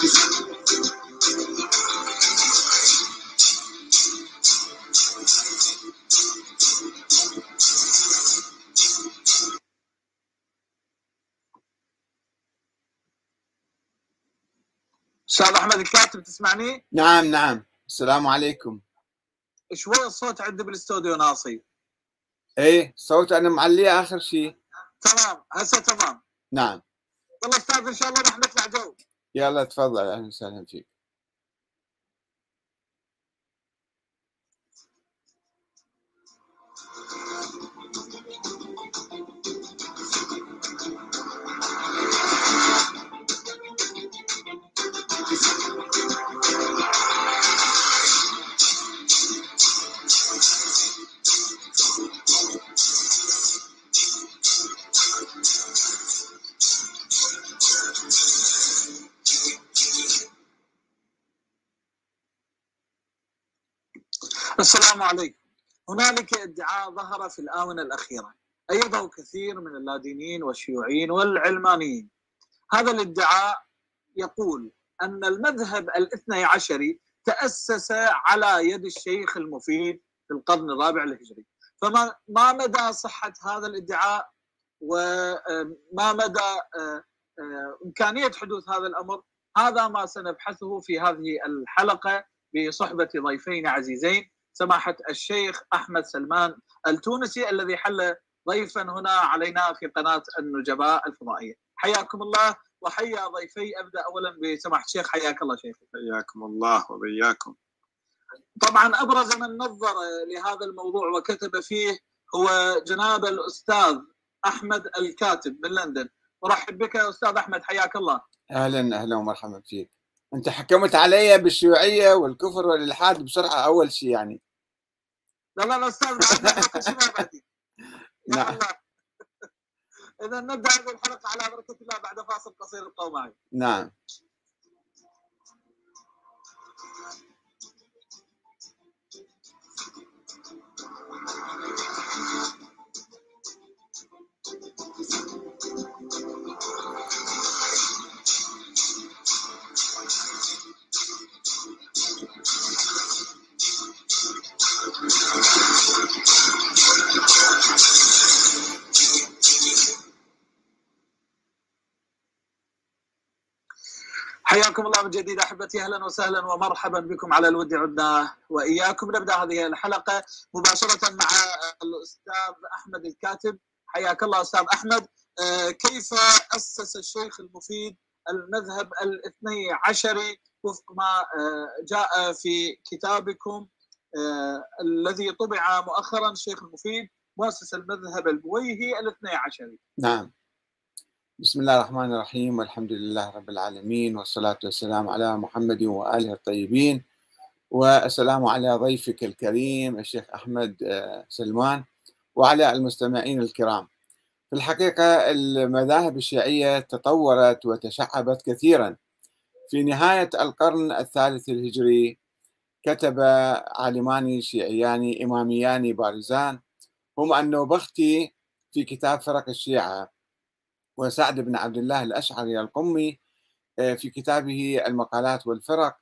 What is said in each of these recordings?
أستاذ أحمد الكاتب تسمعني؟ نعم نعم. السلام عليكم. شوي الصوت عندي بالاستوديو ناصي. إيه صوت أنا معليه آخر شيء تمام هسه تمام. نعم. والله أستاذ إن شاء الله راح نطلع جو. يلا تفضل أهلا وسهلا فيك. السلام عليكم. هنالك ادعاء ظهر في الآونة الأخيرة. أيده كثير من اللادينيين والشيوعيين والعلمانيين. هذا الادعاء يقول أن المذهب الاثني عشري تأسس على يد الشيخ المفيد في القرن الرابع الهجري. فما ما مدى صحة هذا الادعاء؟ وما مدى آه، آه، إمكانية حدوث هذا الأمر؟ هذا ما سنبحثه في هذه الحلقة بصحبة ضيفين عزيزين. سماحة الشيخ أحمد سلمان التونسي الذي حل ضيفا هنا علينا في قناة النجباء الفضائية. حياكم الله وحيا ضيفي. أبدأ أولا بسماحة الشيخ. حياك الله شيخ. حياكم الله وبياكم. طبعا أبرز من نظر لهذا الموضوع وكتب فيه هو جناب الأستاذ أحمد الكاتب من لندن. أرحب بك أستاذ أحمد. حياك الله. أهلا أهلا ومرحبا فيك. أنت حكمت علي بالشيوعية والكفر والإلحاد بسرعة أول شيء يعني لا لا لا. يا نعم. الله. إذا نبدأ هذه الحلقة على بركة الله بعد فاصل قصير ابقوا معي نعم حياكم الله من جديد أحبتي أهلا وسهلا ومرحبا بكم على الود عدنا وإياكم. نبدأ هذه الحلقة مباشرة مع الأستاذ أحمد الكاتب. حياك الله أستاذ أحمد. آه، كيف أسس الشيخ المفيد المذهب الاثني عشري؟ وفق ما آه، جاء في كتابكم آه، الذي طبع مؤخرا الشيخ المفيد مؤسس المذهب البويهي الاثني عشري نعم. بسم الله الرحمن الرحيم والحمد لله رب العالمين والصلاة والسلام على محمد وآله الطيبين. والسلام على ضيفك الكريم الشيخ أحمد آه، سلمان وعلى المستمعين الكرام. في الحقيقة المذاهب الشيعية تطورت وتشعبت كثيرا. في نهاية القرن الثالث الهجري كتب عالمان شيعيان إماميان بارزان هما النوبختي في كتاب فرق الشيعة. وسعد بن عبد الله الأشعري القمي آه، في كتابه المقالات والفرق.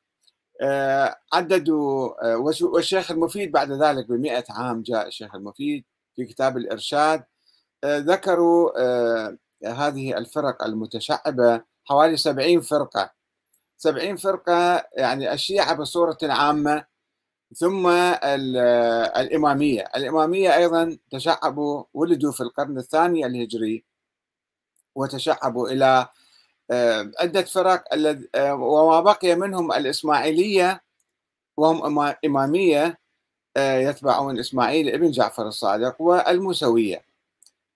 آه، عددوا آه، والشيخ المفيد بعد ذلك بمئة عام جاء الشيخ المفيد في كتاب الإرشاد. ذكروا هذه الفرق المتشعبة حوالي سبعين فرقة. سبعين فرقة يعني الشيعة بصورة عامة ثم ال- الإمامية. الإمامية أيضا تشعبوا ولدوا في القرن الثاني الهجري وتشعبوا إلى آه، عدة فرق آه، وما بقي منهم الإسماعيلية وهم إما- إمامية آه، يتبعون إسماعيل ابن جعفر الصادق والموسوية.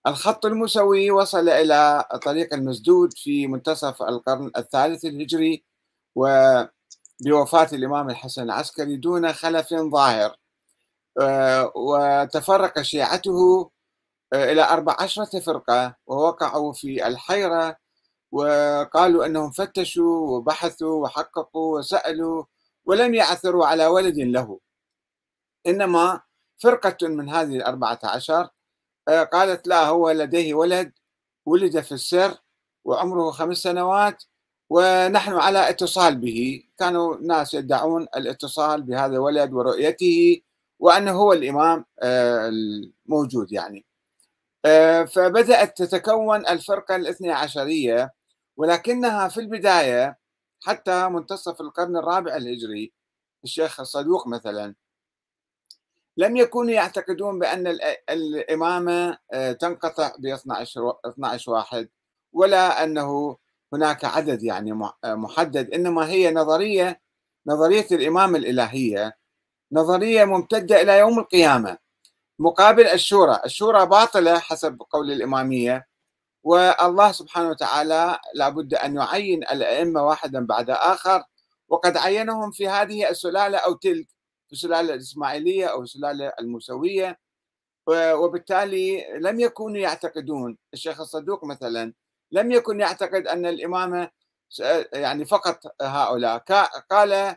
الخط الموسوي وصل إلى طريق المسدود في منتصف القرن الثالث الهجري وبوفاة الإمام الحسن العسكري دون خلف ظاهر. آه، وتفرق شيعته آه، إلى أربع عشرة فرقة ووقعوا في الحيرة وقالوا أنهم فتشوا وبحثوا وحققوا وسألوا ولم يعثروا على ولد له. إنما فرقة من هذه الأربعة عشر آه، قالت لا هو لديه ولد ولد في السر وعمره خمس سنوات ونحن على اتصال به. كانوا ناس يدعون الاتصال بهذا الولد ورؤيته وأنه هو الإمام آه، الموجود يعني. آه، فبدأت تتكون الفرقة الاثنى عشرية ولكنها في البداية حتى منتصف القرن الرابع الهجري الشيخ الصدوق مثلا لم يكونوا يعتقدون بأن الإمامة آه، تنقطع ب 12 12 واحد ولا أنه هناك عدد يعني محدد إنما هي نظرية نظرية الإمامة الإلهية نظرية ممتدة إلى يوم القيامة مقابل الشورى. الشورى باطلة حسب قول الإمامية والله سبحانه وتعالى لابد أن يعين الأئمة واحدا بعد آخر وقد عينهم في هذه السلالة أو تلك في السلالة الإسماعيلية أو السلالة الموسوية وبالتالي لم يكونوا يعتقدون. الشيخ الصدوق مثلا لم يكن يعتقد أن الإمامة يعني فقط هؤلاء. قال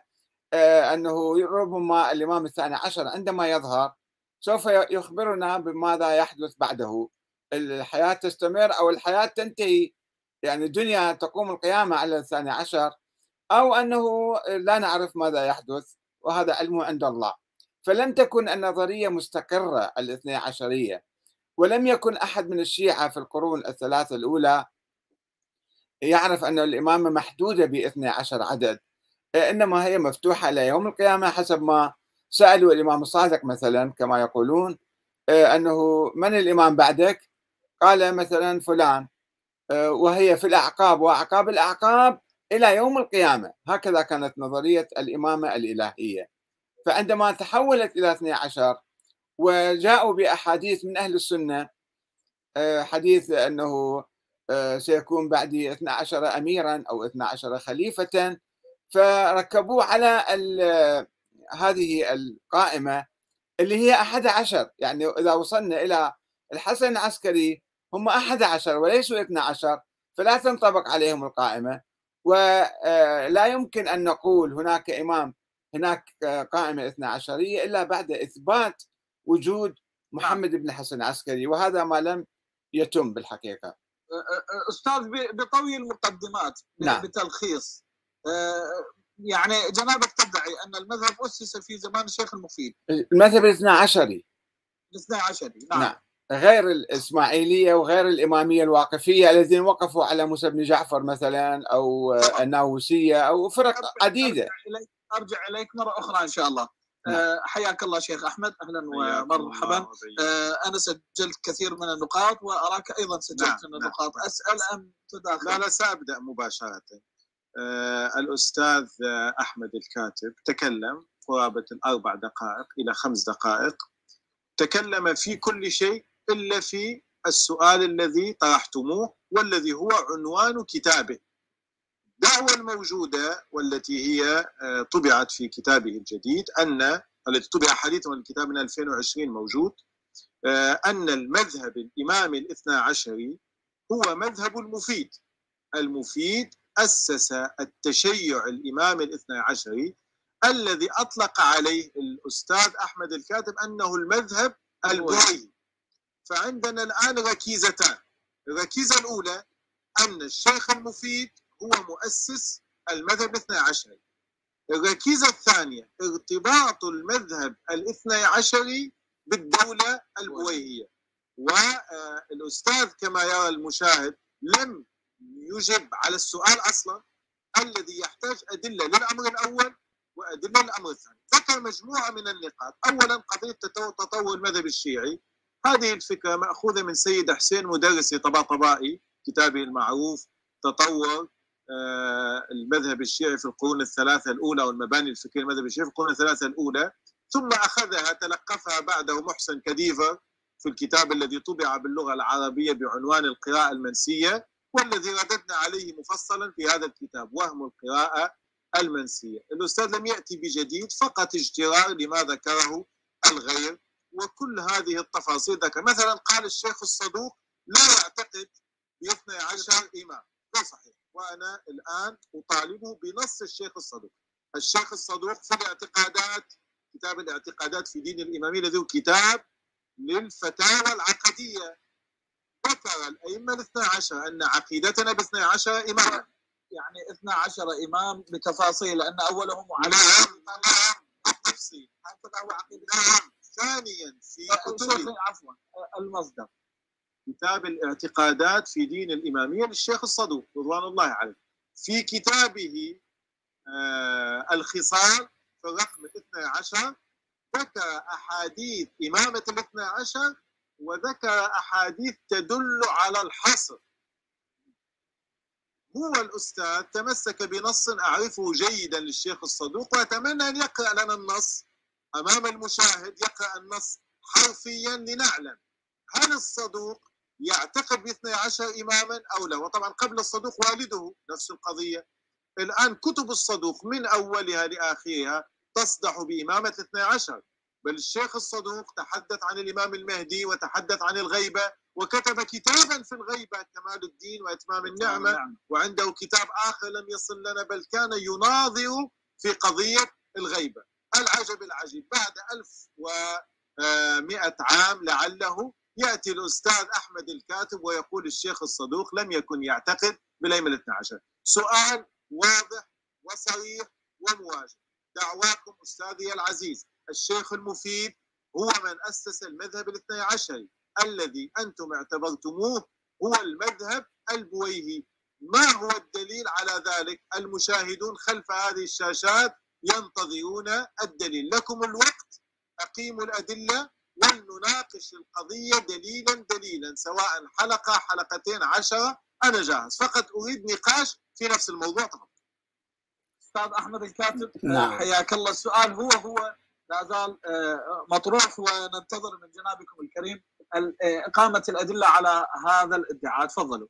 آه، أنه ربما الإمام الثاني عشر عندما يظهر سوف يخبرنا بماذا يحدث بعده. الحياة تستمر أو الحياة تنتهي. يعني الدنيا تقوم القيامة على الثاني عشر أو أنه لا نعرف ماذا يحدث وهذا علم عند الله. فلم تكن النظرية مستقرة الاثنى عشرية ولم يكن أحد من الشيعة في القرون الثلاثة الأولى يعرف أن الإمامة محدودة باثنى عشر عدد إنما هي مفتوحة إلى يوم القيامة حسب ما سألوا الإمام الصادق مثلا كما يقولون أنه من الإمام بعدك؟ قال مثلا فلان وهي في الأعقاب وأعقاب الأعقاب إلى يوم القيامة. هكذا كانت نظرية الإمامة الإلهية. فعندما تحولت إلى 12 وجاءوا بأحاديث من أهل السنة حديث أنه سيكون بعدي 12 أميرا أو 12 خليفة. فركبوه على هذه القائمة اللي هي أحد عشر. يعني إذا وصلنا إلى الحسن العسكري هم أحد عشر وليسوا اثنى عشر فلا تنطبق عليهم القائمة. ولا يمكن أن نقول هناك إمام هناك قائمة اثنى عشرية إلا بعد إثبات وجود محمد بن حسن العسكري وهذا ما لم يتم بالحقيقة. أستاذ بطوي المقدمات نعم. بتلخيص يعني جنابك تدعي أن المذهب أسس في زمان الشيخ المفيد المذهب الاثنى عشري الاثنى عشري نعم, نعم. غير الإسماعيلية وغير الإمامية الواقفية الذين وقفوا على موسى بن جعفر مثلا أو الناووسية أو فرق عديدة أرجع إليك, مرة أخرى إن شاء الله. آه، حياك الله شيخ أحمد أهلا ومرحبا. آه، أنا سجلت كثير من النقاط وأراك أيضا سجلت نعم. من النقاط. نعم. أسأل أم تداخل. لا لا سأبدأ مباشرة. آه، الأستاذ أحمد الكاتب تكلم قرابة الأربع دقائق إلى خمس دقائق. تكلم في كل شيء إلا في السؤال الذي طرحتموه والذي هو عنوان كتابه. الدعوة الموجودة والتي هي آه، طبعت في كتابه الجديد أن التي طبع حديثا الكتاب من 2020 موجود آه، أن المذهب الإمامي الاثنى عشري هو مذهب المفيد. المفيد أسس التشيع الإمامي الاثنى عشري الذي أطلق عليه الأستاذ أحمد الكاتب أنه المذهب البويهي فعندنا الآن ركيزتان. الركيزة الأولى أن الشيخ المفيد هو مؤسس المذهب الاثنى عشري الركيزة الثانية ارتباط المذهب الاثنى عشري بالدولة البويهية. والأستاذ كما يرى المشاهد لم يجب على السؤال أصلا الذي يحتاج أدلة للأمر الأول وأدلة للأمر الثاني. ذكر مجموعة من النقاط. اولا قضية تطور المذهب الشيعي. هذه الفكرة مأخوذة من سيد حسين مدرسي طباطبائي كتابه المعروف تطور آه، المذهب الشيعي في القرون الثلاثة الأولى والمباني الفكريه المذهب الشيعي في القرون الثلاثة الأولى ثم أخذها تلقفها بعده محسن كديفر في الكتاب الذي طبع باللغة العربية بعنوان القراءة المنسية والذي رددنا عليه مفصلا في هذا الكتاب وهم القراءة المنسية. الأستاذ لم يأتي بجديد فقط اجترار لما ذكره الغير وكل هذه التفاصيل. ذكر مثلا قال الشيخ الصدوق لا يعتقد ب 12 إمام. غير صحيح. وأنا الآن أطالبه بنص الشيخ الصدوق. الشيخ الصدوق في الاعتقادات كتاب الاعتقادات في دين الإمامية الذي هو كتاب للفتاوى العقدية. ذكر الأئمة الاثنى عشر أن عقيدتنا باثنى عشر إماما يعني 12 إمام بتفاصيل لأن أولهم علي بالتفصيل. هكذا هو عقيدة؟ ثانيا في كتب عفوا المصدر. كتاب الاعتقادات في دين الإمامية للشيخ الصدوق رضوان الله عليه. في كتابه آه الخصال في الرقم 12 ذكر أحاديث إمامة الاثنى عشر وذكر أحاديث تدل على الحصر. هو الأستاذ تمسك بنص أعرفه جيدا للشيخ الصدوق وأتمنى أن يقرأ لنا النص. أمام المشاهد يقرأ النص حرفيا لنعلم. هل الصدوق يعتقد باثني عشر إماما أو لا وطبعا قبل الصدوق والده نفس القضية. الآن كتب الصدوق من أولها لآخرها تصدح بإمامة الاثني عشر. بل الشيخ الصدوق تحدث عن الإمام المهدي وتحدث عن الغيبة وكتب كتابا في الغيبة كمال الدين وإتمام النعمة وعنده كتاب آخر لم يصل لنا بل كان يناظر في قضية الغيبة. العجب العجيب بعد 1100 عام لعله يأتي الأستاذ أحمد الكاتب ويقول الشيخ الصدوق لم يكن يعتقد الاثنى عشر. سؤال واضح وصريح ومواجه. دعواكم أستاذي العزيز. الشيخ المفيد هو من أسس المذهب الاثني عشري الذي أنتم اعتبرتموه هو المذهب البويهي. ما هو الدليل على ذلك؟ المشاهدون خلف هذه الشاشات ينتظرون الدليل. لكم الوقت. أقيموا الأدلة. ولنناقش القضية دليلا دليلا سواء حلقة حلقتين عشرة أنا جاهز. فقط أريد نقاش في نفس الموضوع طبعا. أستاذ أحمد الكاتب نعم. حياك الله. السؤال هو هو لا زال آه، مطروح وننتظر من جنابكم الكريم ال- آه، إقامة الأدلة على هذا الادعاء. تفضلوا.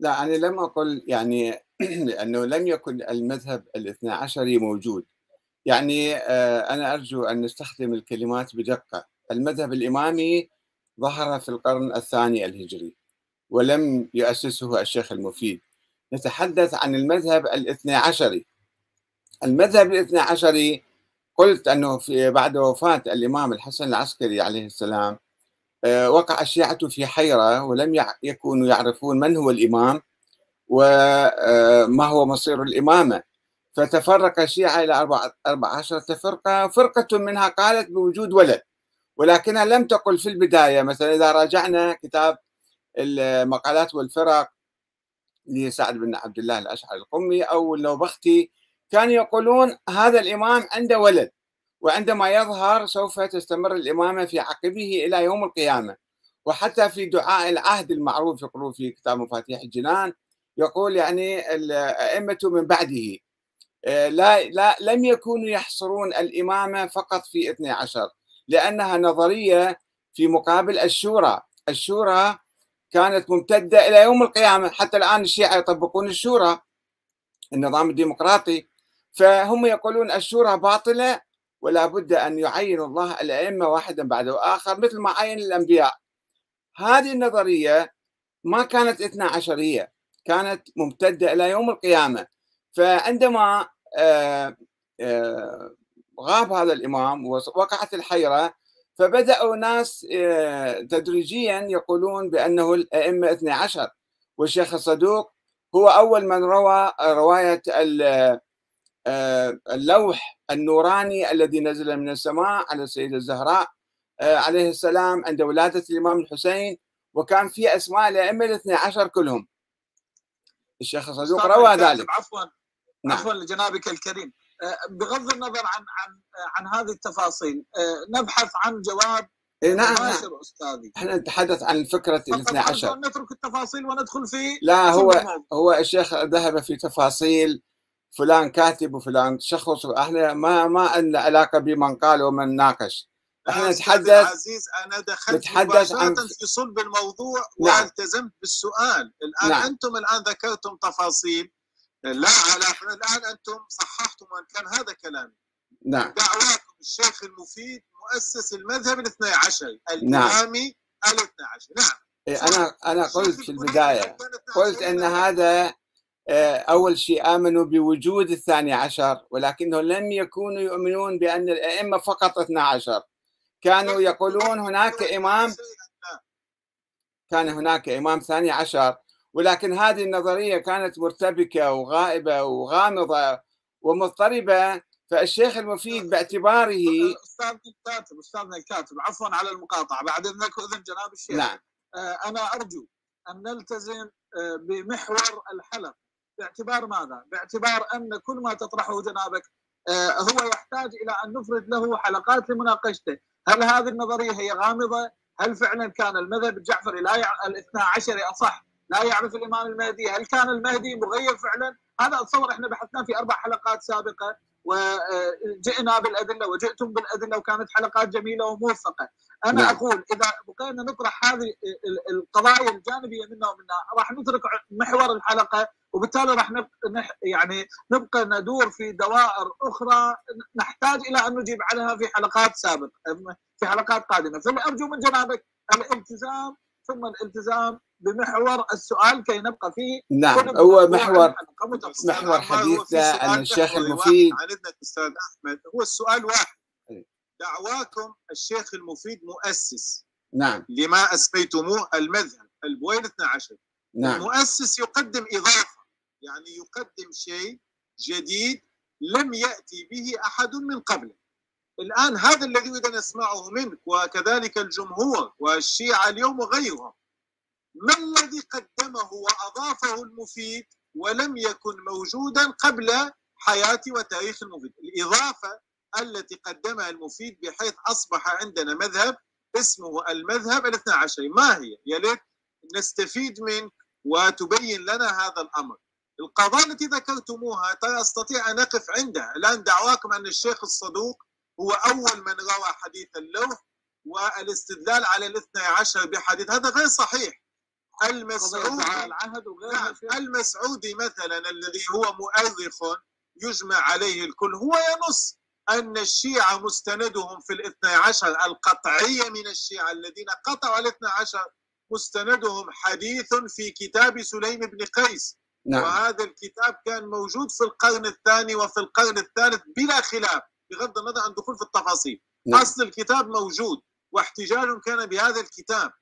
لا أنا لم أقل يعني أنه لم يكن المذهب الاثنى عشري موجود. يعني آه، أنا أرجو أن نستخدم الكلمات بدقة. المذهب الإمامي ظهر في القرن الثاني الهجري ولم يؤسسه الشيخ المفيد. نتحدث عن المذهب الاثنى عشري. المذهب الاثنى عشري قلت أنه في بعد وفاة الإمام الحسن العسكري عليه السلام آه، وقع الشيعة في حيرة ولم يكونوا يعرفون من هو الإمام وما هو مصير الإمامة. فتفرق الشيعة إلى أربعة أربع عشرة فرقة فرقة منها قالت بوجود ولد. ولكنها لم تقل في البداية. مثلا إذا راجعنا كتاب المقالات والفرق لسعد بن عبد الله الأشعري القمي أو النوبختي كانوا يقولون هذا الإمام عنده ولد وعندما يظهر سوف تستمر الإمامة في عقبه إلى يوم القيامة. وحتى في دعاء العهد المعروف يقولون في كتاب مفاتيح الجنان يقول يعني الأئمة من بعده آه، لا, لا لم يكونوا يحصرون الإمامة فقط في 12 لأنها نظرية في مقابل الشورى. الشورى كانت ممتدة إلى يوم القيامة. حتى الآن الشيعة يطبقون الشورى النظام الديمقراطي. فهم يقولون الشورى باطلة ولا بد أن يعين الله الأئمة واحدا بعد آخر مثل ما عين الأنبياء. هذه النظرية ما كانت اثنا عشرية كانت ممتدة إلى يوم القيامة. فعندما آه، آه، غاب هذا الإمام ووقعت الحيرة فبدأوا ناس آه، تدريجيا يقولون بأنه الأئمة 12 والشيخ الصدوق هو أول من روى رواية ال- آه، اللوح النوراني الذي نزل من السماء على السيدة الزهراء آه، عليه السلام عند ولادة الإمام الحسين وكان في أسماء الأئمة الاثنى عشر كلهم. الشيخ الصدوق روى ذلك. عفوا نعم. عفوا لجنابك الكريم. بغض النظر عن عن عن هذه التفاصيل آه، نبحث عن جواب إيه نعم نعم مباشر أستاذي إحنا نتحدث عن فقط الاثنى عشر نترك التفاصيل وندخل في لا هو الموضوع. هو الشيخ ذهب في تفاصيل فلان كاتب وفلان شخص إحنا ما ما عندنا علاقة بمن قال ومن ناقش إحنا نتحدث العزيز أنا دخلت نتحدث عن- في صلب الموضوع نعم. والتزمت بالسؤال الآن نعم. أنتم الآن ذكرتم تفاصيل لا على الآن أنتم صححتم وان كان هذا كلامي. نعم. دعواكم الشيخ المفيد مؤسس المذهب الاثني عشر نعم. الإمامي الاثني عشر. نعم. إيه أنا أنا قلت في البداية كان 12 قلت أن نعم. هذا آه، أول شيء آمنوا بوجود الثاني عشر ولكنهم لم يكونوا يؤمنون بأن الأئمة فقط 12 كانوا يقولون هناك إمام كان هناك إمام ثاني عشر ولكن هذه النظرية كانت مرتبكة وغائبة وغامضة ومضطربة فالشيخ المفيد باعتباره استاذنا الكاتب استاذنا الكاتب عفوا على المقاطعة بعد إذنك واذن جناب الشيخ. نعم. آه، أنا أرجو أن نلتزم آه، بمحور الحلقة باعتبار ماذا؟ باعتبار أن كل ما تطرحه جنابك آه، هو يحتاج إلى أن نفرد له حلقات لمناقشته، هل هذه النظرية هي غامضة؟ هل فعلا كان المذهب الجعفري لا يع... الاثنا عشري أصح؟ لا يعرف الإمام المهدي؟ هل كان المهدي مغيب فعلا؟ هذا اتصور إحنا بحثناه في أربع حلقات سابقة وجئنا بالأدلة وجئتم بالأدلة وكانت حلقات جميلة وموفقه. أنا نعم. أقول إذا بقينا نطرح هذه ال- القضايا الجانبية منها ومنها راح نترك محور الحلقة وبالتالي راح. نح... يعني نبقى ندور في دوائر أخرى نحتاج إلى أن نجيب عنها في حلقات سابقة في حلقات قادمة فأرجو من جنابك الالتزام ثم الالتزام بمحور السؤال كي نبقى فيه. نعم هو محور محور حديثنا أن الشيخ المفيد- واحد عن اذنك أستاذ أحمد. هو السؤال واحد. إيه. دعواكم الشيخ المفيد مؤسس. نعم. لما أسميتموه المذهب البويل 12 نعم. المؤسس يقدم إضافة يعني يقدم شيء جديد لم يأتي به أحد من قبله. الآن هذا الذي اريد أن اسمعه منك وكذلك الجمهور والشيعة اليوم وغيرهم. ما الذي قدمه وأضافه المفيد ولم يكن موجودا قبل حياة وتاريخ المفيد؟ الإضافة التي قدمها المفيد بحيث أصبح عندنا مذهب اسمه المذهب الاثنى عشري ما هي؟ يا ليت نستفيد منك وتبين لنا هذا الأمر. القضايا التي ذكرتموها ترى أستطيع أن أقف عندها. الآن دعواكم أن الشيخ الصدوق هو أول من روى حديث اللوح والاستدلال على الاثنى عشر بحديث. هذا غير صحيح. المسعودي نعم. المسعودي مثلا الذي هو مؤرخ يجمع عليه الكل هو ينص أن الشيعة مستندهم في الاثنى عشر القطعية من الشيعة الذين قطعوا الاثنى عشر مستندهم حديث في كتاب سليم بن قيس. نعم. وهذا الكتاب كان موجود في القرن الثاني وفي القرن الثالث بلا خلاف. بغض النظر عن الدخول في التفاصيل. نعم. أصل الكتاب موجود واحتجاج كان بهذا الكتاب.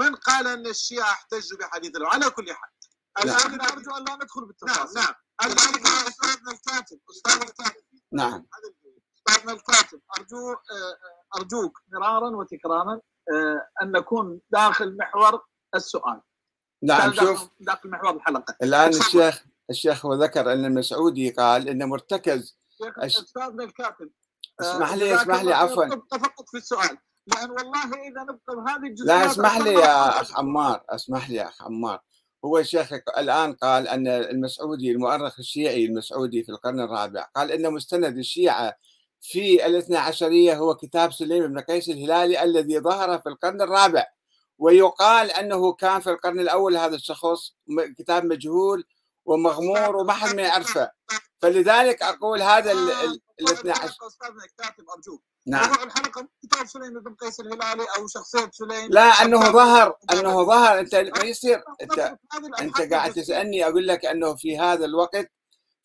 من قال أن الشيعة احتجوا بحديث الله على كل حال. لكن الآن أرجو أن لا ندخل نعم بالتفاصيل نعم. الآن أستاذنا الكاتب أستاذنا الكاتب. نعم. أستاذنا الكاتب أرجو آه، أرجوك مرارا وتكرارا آه، أن نكون داخل محور السؤال. نعم داخل- شوف. داخل محور الحلقة. الآن. الشيخ الشيخ هو ذكر أن المسعودي قال أن مرتكز استاذنا الكاتب آه، اسمح لي اسمح لي عفوا. فقط في السؤال. لأن والله إذا نبقى بهذه الجزئيات لا اسمح لي يا أخ عمار اسمح لي يا أخ عمار. هو الشيخ الآن قال أن المسعودي المؤرخ الشيعي المسعودي في القرن الرابع قال أن مستند الشيعة في الاثنى عشرية هو كتاب سليم بن قيس الهلالي الذي ظهر في القرن الرابع. ويقال أنه كان في القرن الأول هذا الشخص كتاب مجهول ومغمور وما حد ما يعرفه. فلذلك أقول هذا ال- ال- الاثنى عشر استاذنا الكاتب أرجوك. نعم. موضوع الحلقة كتاب سليم بن قيس الهلالي أو شخصية سليم؟ لا أنه ظهر أنه ظهر. أنت ما يصير. انت أنت قاعد. تسألني أقول لك أنه في هذا الوقت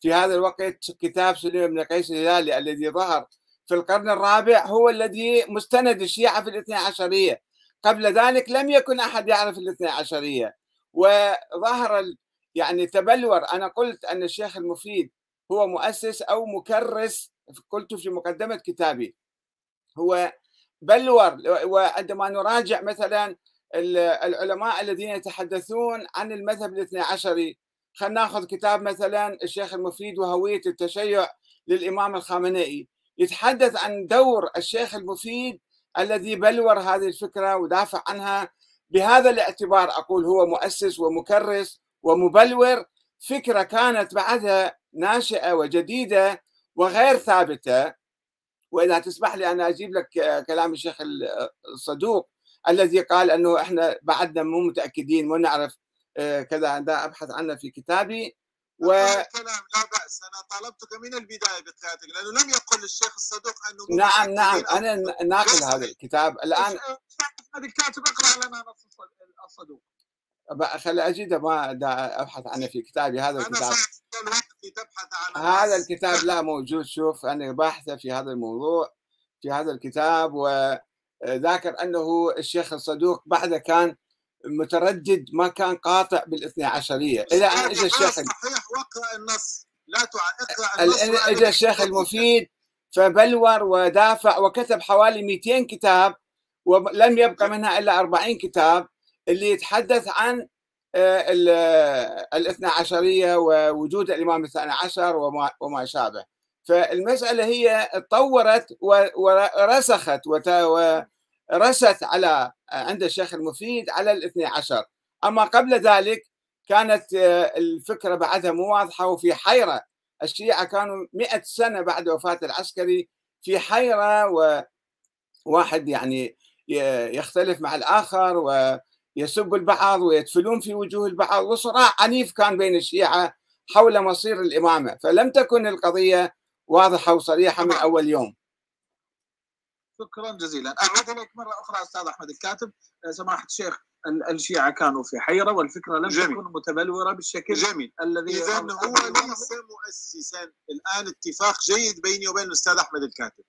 في هذا الوقت كتاب سليم بن قيس الهلالي الذي ظهر في القرن الرابع هو الذي مستند الشيعة في الاثنى عشرية. قبل ذلك لم يكن أحد يعرف الاثنى عشرية. وظهر ال- يعني تبلور. أنا قلت أن الشيخ المفيد هو مؤسس أو مكرس قلت في مقدمة كتابي. هو بلور وعندما نراجع مثلا ال- العلماء الذين يتحدثون عن المذهب الاثنى عشري خلينا ناخذ كتاب مثلا الشيخ المفيد وهوية التشيع للإمام الخامنئي. يتحدث عن دور الشيخ المفيد الذي بلور هذه الفكرة ودافع عنها. بهذا الاعتبار أقول هو مؤسس ومكرس ومبلور فكرة كانت بعدها ناشئة وجديدة وغير ثابتة. وإذا تسمح لي أنا أجيب لك كلام الشيخ الصدوق الذي قال أنه إحنا بعدنا مو متأكدين مو نعرف كذا أنا أبحث عنه في كتابي. و... الكلام لا بأس أنا طلبتك من البداية بقراءتك لأنه لم يقل الشيخ الصدوق أنه نعم نعم أنا ناقل هذا الكتاب. الآن هذا الكاتب اقرأ لنا نص الصدوق. خلي أجده ما أبحث عنه في كتابي هذا الكتاب. أنا تبحث عن هذا الكتاب لا موجود شوف أنا باحثه في هذا الموضوع في هذا الكتاب وذاكر أنه الشيخ الصدوق بعد كان متردد ما كان قاطع بالاثني عشرية. إلى ان اجى الشيخ صحيح واقرأ النص. لا اقرأ النص اجى الشيخ المفيد فبلور ودافع وكتب حوالي 200 كتاب ولم يبقى منها إلا 40 كتاب. اللي يتحدث عن آه، الاثنى عشرية ووجود الإمام الثاني عشر وما شابه فالمسألة هي تطورت ورسخت ورست على عند الشيخ المفيد على الاثني عشر. أما قبل ذلك كانت آه، الفكرة بعدها مو واضحة وفي حيرة. الشيعة كانوا مئة سنة بعد وفاة العسكري في حيرة وواحد يعني يختلف مع الآخر و يسب البعض ويتفلون في وجوه البعض وصراع عنيف كان بين الشيعة حول مصير الإمامة. فلم تكن القضية واضحة وصريحة من أول يوم. شكرا جزيلا. أعود إليك مرة أخرى أستاذ أحمد الكاتب. آه، سماحة الشيخ الشيعة كانوا في حيرة والفكرة لم جميل. تكن متبلورة بالشكل جميل. الذي إذا هو ليس مؤسسا. الآن اتفاق جيد بيني وبين الأستاذ أحمد الكاتب.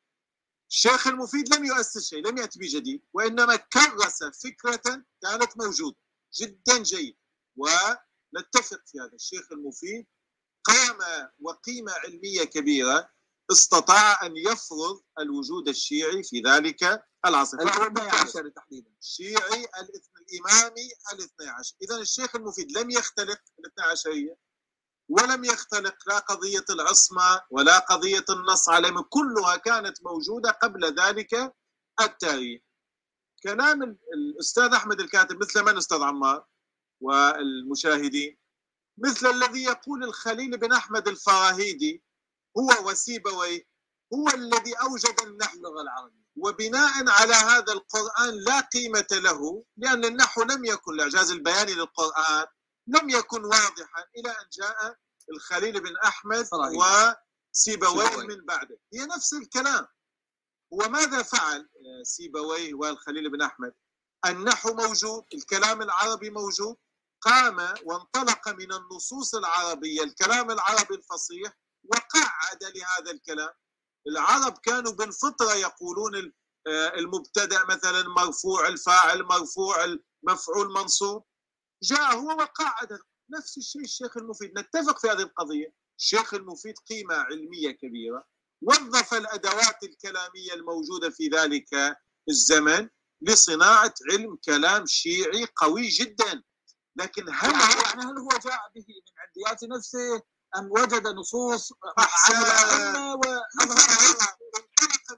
الشيخ المفيد لم يؤسس شيء لم يأتي بجديد وإنما كرس فكرة كانت موجودة جدا جيد ونتفق في هذا. الشيخ المفيد قام وقيمة علمية كبيرة استطاع أن يفرض الوجود الشيعي في ذلك العصر. الإثني عشر تحديدا. الشيعي الإمامي الإثني عشر. إذا الشيخ المفيد لم يختلق الإثني عشرية. ولم يختلق لا قضية العصمة ولا قضية النص عليهم كلها كانت موجودة قبل ذلك التاريخ. كلام الأستاذ أحمد الكاتب مثل من أستاذ عمار والمشاهدين؟ مثل الذي يقول الخليل بن أحمد الفراهيدي هو وسيبويه هو الذي أوجد النحو اللغة العربية وبناء على هذا القرآن لا قيمة له لأن النحو لم يكن الإعجاز البياني للقرآن لم يكن واضحا إلى أن جاء الخليل بن أحمد وسيبويه من بعده. هي نفس الكلام. وماذا فعل سيبويه والخليل بن أحمد؟ النحو موجود الكلام العربي موجود. قام وانطلق من النصوص العربية الكلام العربي الفصيح وقعد لهذا الكلام. العرب كانوا بالفطرة يقولون المبتدأ مثلا مرفوع الفاعل مرفوع المفعول منصوب. جاء هو وقعد نفس الشيء الشيخ المفيد. نتفق في هذه القضية. الشيخ المفيد قيمة علمية كبيرة. وظف الأدوات الكلامية الموجودة في ذلك الزمن لصناعة علم كلام شيعي قوي جدا. لكن هل يعني, يعني هل هو جاء به من عنديات نفسه؟ أم وجد نصوص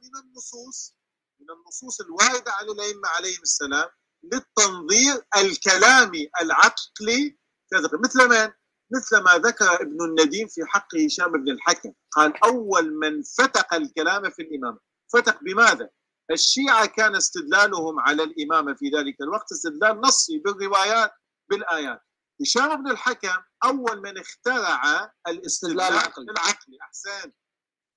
من النصوص من النصوص الواردة عن الأئمة عليهم السلام. للتنظير الكلامي العقلي. مثل من؟ مثل ما ذكر ابن النديم في حق هشام بن الحكم. قال أول من فتق الكلام في الإمامة. فتق بماذا؟ الشيعة كان استدلالهم على الإمامة في ذلك الوقت استدلال نصي بالروايات بالآيات. هشام بن الحكم أول من اخترع الاستدلال العقلي, العقلي. أحسن.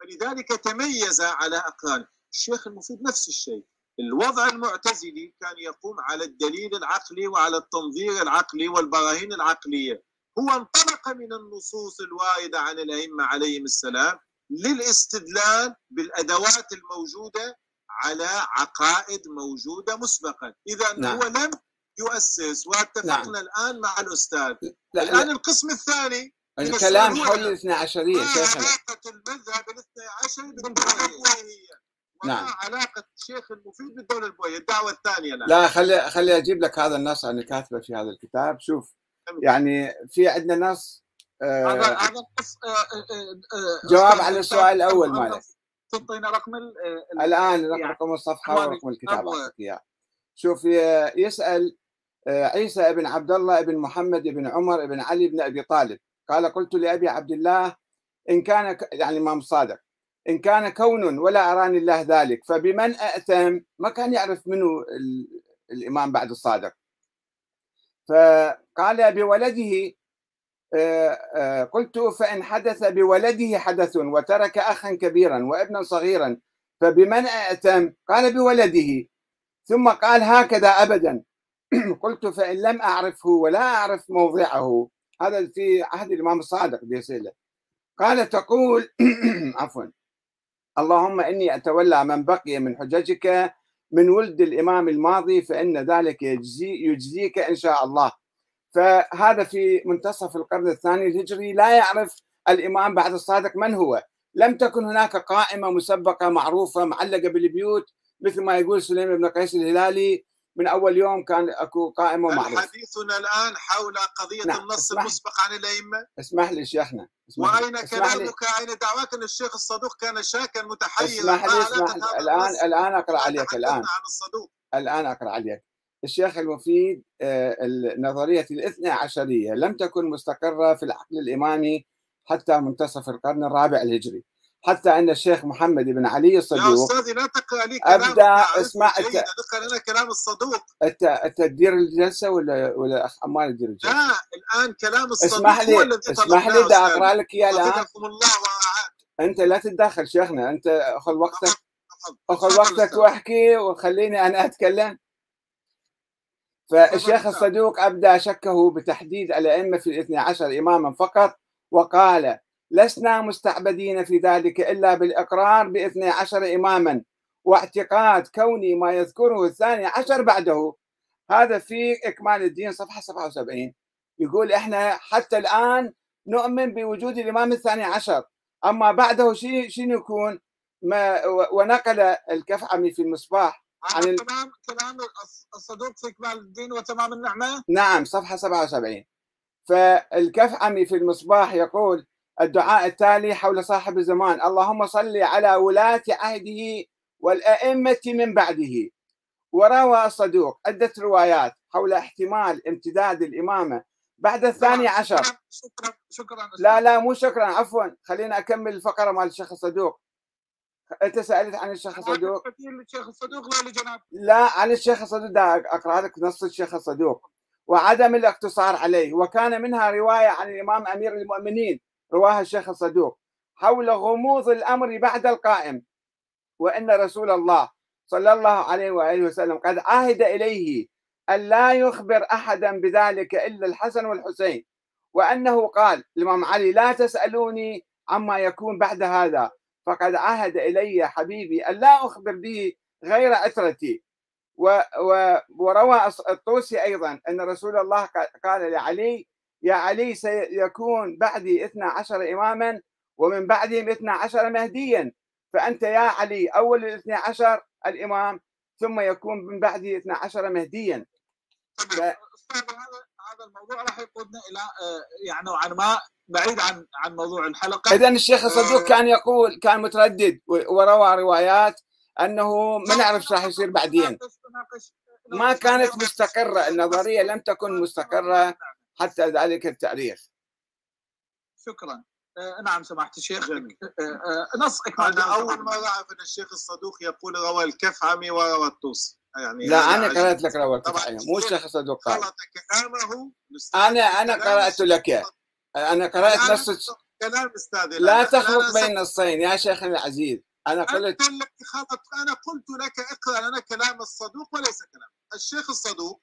فلذلك تميز على أقرانه. الشيخ المفيد نفس الشيء. الوضع المعتزلي كان يقوم على الدليل العقلي وعلى التنظير العقلي والبراهين العقلية هو انطلق من النصوص الواردة عن الأئمة عليهم السلام للاستدلال بالأدوات الموجودة على عقائد موجودة مسبقا اذا نعم. هو لم يؤسس واتفقنا نعم. الآن مع الأستاذ لا الآن لا. القسم الثاني الكلام حول الاثنى عشرية علاقه المذهب الاثنى عشري بالدولة نعم. علاقة الشيخ المفيد بالدولة البويهيه الدعوة الثانية لا. لا خلي خلي أجيب لك هذا النص أنا كاتبه في هذا الكتاب. شوف يعني في عندنا نص آه هذا هذا النص آه آه جواب على السؤال الأول مالك. تعطينا رقم الآن رقم يعني رقم الصفحة ورقم الكتاب إياه. شوف يسأل عيسى ابن عبد الله ابن محمد ابن عمر ابن علي بن أبي طالب. قال قلت لأبي عبد الله إن كان يعني الامام صادق إن كان كون ولا أراني الله ذلك. فبمن أأثم؟ ما كان يعرف منه الإمام بعد الصادق. فقال بولده آه، آه، قلت فإن حدث بولده حدث وترك أخا كبيرا وابنا صغيرا فبمن أأتم قال بولده. ثم قال هكذا أبدا. قلت فإن لم أعرفه ولا أعرف موضعه. هذا في عهد الإمام الصادق بيسأله قال تقول عفوا اللهم إني أتولى من بقي من حججك من ولد الإمام الماضي فإن ذلك يجزي يجزيك إن شاء الله. فهذا في منتصف القرن الثاني الهجري لا يعرف الإمام بعد الصادق من هو. لم تكن هناك قائمة مسبقة معروفة معلقة بالبيوت مثل ما يقول سليم بن قيس الهلالي من أول يوم كان أكو قائمة معروفه حديثنا الآن حول قضية نعم. النص المسبق عن الأئمة؟ اسمح لي شيخنا وأين كلامك؟ أين دعواك أن الشيخ الصدوق كان شاكا متحيرا اسمح لي اسمح لي. الان الآن أقرأ عليك الآن. عن الصدوق. الآن أقرأ عليك. الشيخ المفيد آه، نظرية الاثنى عشرية لم تكن مستقرة في العقل الإمامي حتى منتصف القرن الرابع الهجري. حتى ان الشيخ محمد بن علي الصدوق. يا أستاذي لا تقرأ لي كلام أبدأ اسمع أنت اقرا لنا كلام الصدوق. انت انت تدير الجلسة ولا ولا اخ عمال يدير الجلسة؟ لا الآن كلام الصدوق اسمح لي اسمح لي بدي أقرأ لك إياه الآن. الله أنت لا تتدخل شيخنا أنت خذ وقتك. خذ وقتك واحكي وخليني أنا أتكلم. فالشيخ الصدوق ابدى شكه بتحديد الأئمة في الاثني عشر إماما فقط وقال لسنا مستعبدين في ذلك إلا بالإقرار باثني عشر إماما واعتقاد كوني ما يذكره الثاني عشر بعده. هذا في إكمال الدين صفحة 77 يقول إحنا حتى الآن نؤمن بوجود الإمام الثاني عشر. أما بعده شيء شنو يكون؟ ما ونقل الكفعمي في المصباح عن ال... كلام كلام الصدوق في إكمال الدين وتمام النعمة؟ نعم صفحة 77 فالكفعمي في المصباح يقول الدعاء التالي حول صاحب الزمان. اللهم صل على ولاة عهده والأئمة من بعده. وروى الصدوق عدة روايات حول احتمال امتداد الإمامة. بعد الثاني عشر. شكرا شكرا لا لا مو شكرا عفوا. خلينا أكمل الفقرة مال الشيخ الصدوق. أنت سألت عن الشيخ الصدوق؟ الشيخ الصدوق؟ لا لجناب. لا عن الشيخ الصدوق. أقرأ لك نص الشيخ الصدوق. وعدم الاقتصار عليه. وكان منها رواية عن الإمام أمير المؤمنين. رواها الشيخ الصدوق حول غموض الأمر بعد القائم. وإن رسول الله صلى الله عليه وآله وسلم قد عهد إليه أن لا يخبر أحدا بذلك إلا الحسن والحسين. وأنه قال الامام علي لا تسألوني عما يكون بعد هذا. فقد عهد إلي حبيبي أن لا أخبر به غير عترتي. وروى الطوسي أيضا أن رسول الله قال لعلي يا علي سيكون بعدي 12 إماما ومن بعدهم 12 مهديا. فأنت يا علي أول ال 12 الإمام ثم يكون من بعدي 12 مهديا. ف... هذا هذا الموضوع راح يقودنا إلى آه، يعني نوعا ما بعيد عن عن موضوع الحلقة. اذا الشيخ الصدوق آه، كان يقول كان متردد وروى روايات أنه ما نعرف إيش راح يصير بعدين. ما كانت مستقرة النظرية لم تكن مستقرة. حتى ذلك التاريخ. شكرا. آه نعم سماحة الشيخ. آه آه نص أنا أول مره اعرف إن الشيخ الصدوق يقول روى الكفعمي وروى الطوسي. يعني لا أنا قرأت لك روى الكفعمي مو الشيخ الصدوق قال. أنا أنا قرأت لك. أنا قرأت نص كلام أستاذي. لا تخلط بين النصين يا شيخنا العزيز. أنا قلت لك خلط. أنا قلت لك اقرأ لنا كلام الصدوق وليس كلام الشيخ الصدوق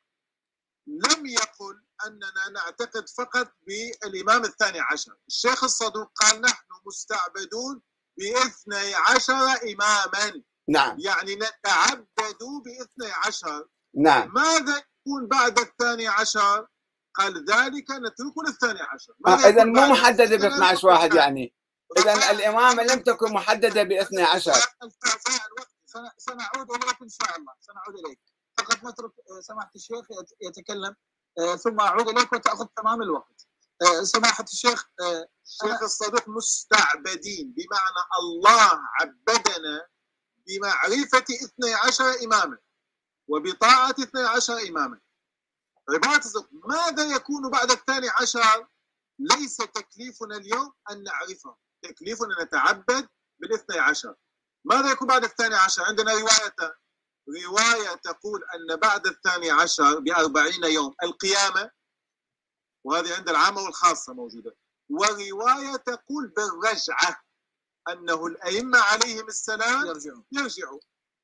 لم يقل أننا نعتقد فقط بالإمام الثاني عشر. الشيخ الصدوق قال نحن مستعبدون باثني عشر إماما. نعم. يعني نتعبد باثني عشر. نعم. ماذا يكون بعد الثاني عشر؟ قال ذلك نترك للثاني عشر. آه إذا مو محددة ب 12 واحد يعني. إذا الإمامة لم تكن محددة ب 12 سنعود إليك إن شاء الله. سنعود إليك. فقط نترك سماحة الشيخ يتكلم. ثم أعود إليك وتأخذ تمام الوقت. آه، سماحة الشيخ الشيخ الصدوق مستعبدين بمعنى الله عبدنا بمعرفة 12 إماما وبطاعة 12 إماما. عبارة ماذا يكون بعد الثاني عشر؟ ليس تكليفنا اليوم أن نعرفه تكليفنا نتعبد بالاثني عشر. ماذا يكون بعد الثاني عشر؟ عندنا روايتان رواية تقول أن بعد الثاني عشر بأربعين يوم القيامة وهذه عند العامة والخاصة موجودة ورواية تقول بالرجعة أنه الأئمة عليهم السلام يرجعوا, يرجعوا.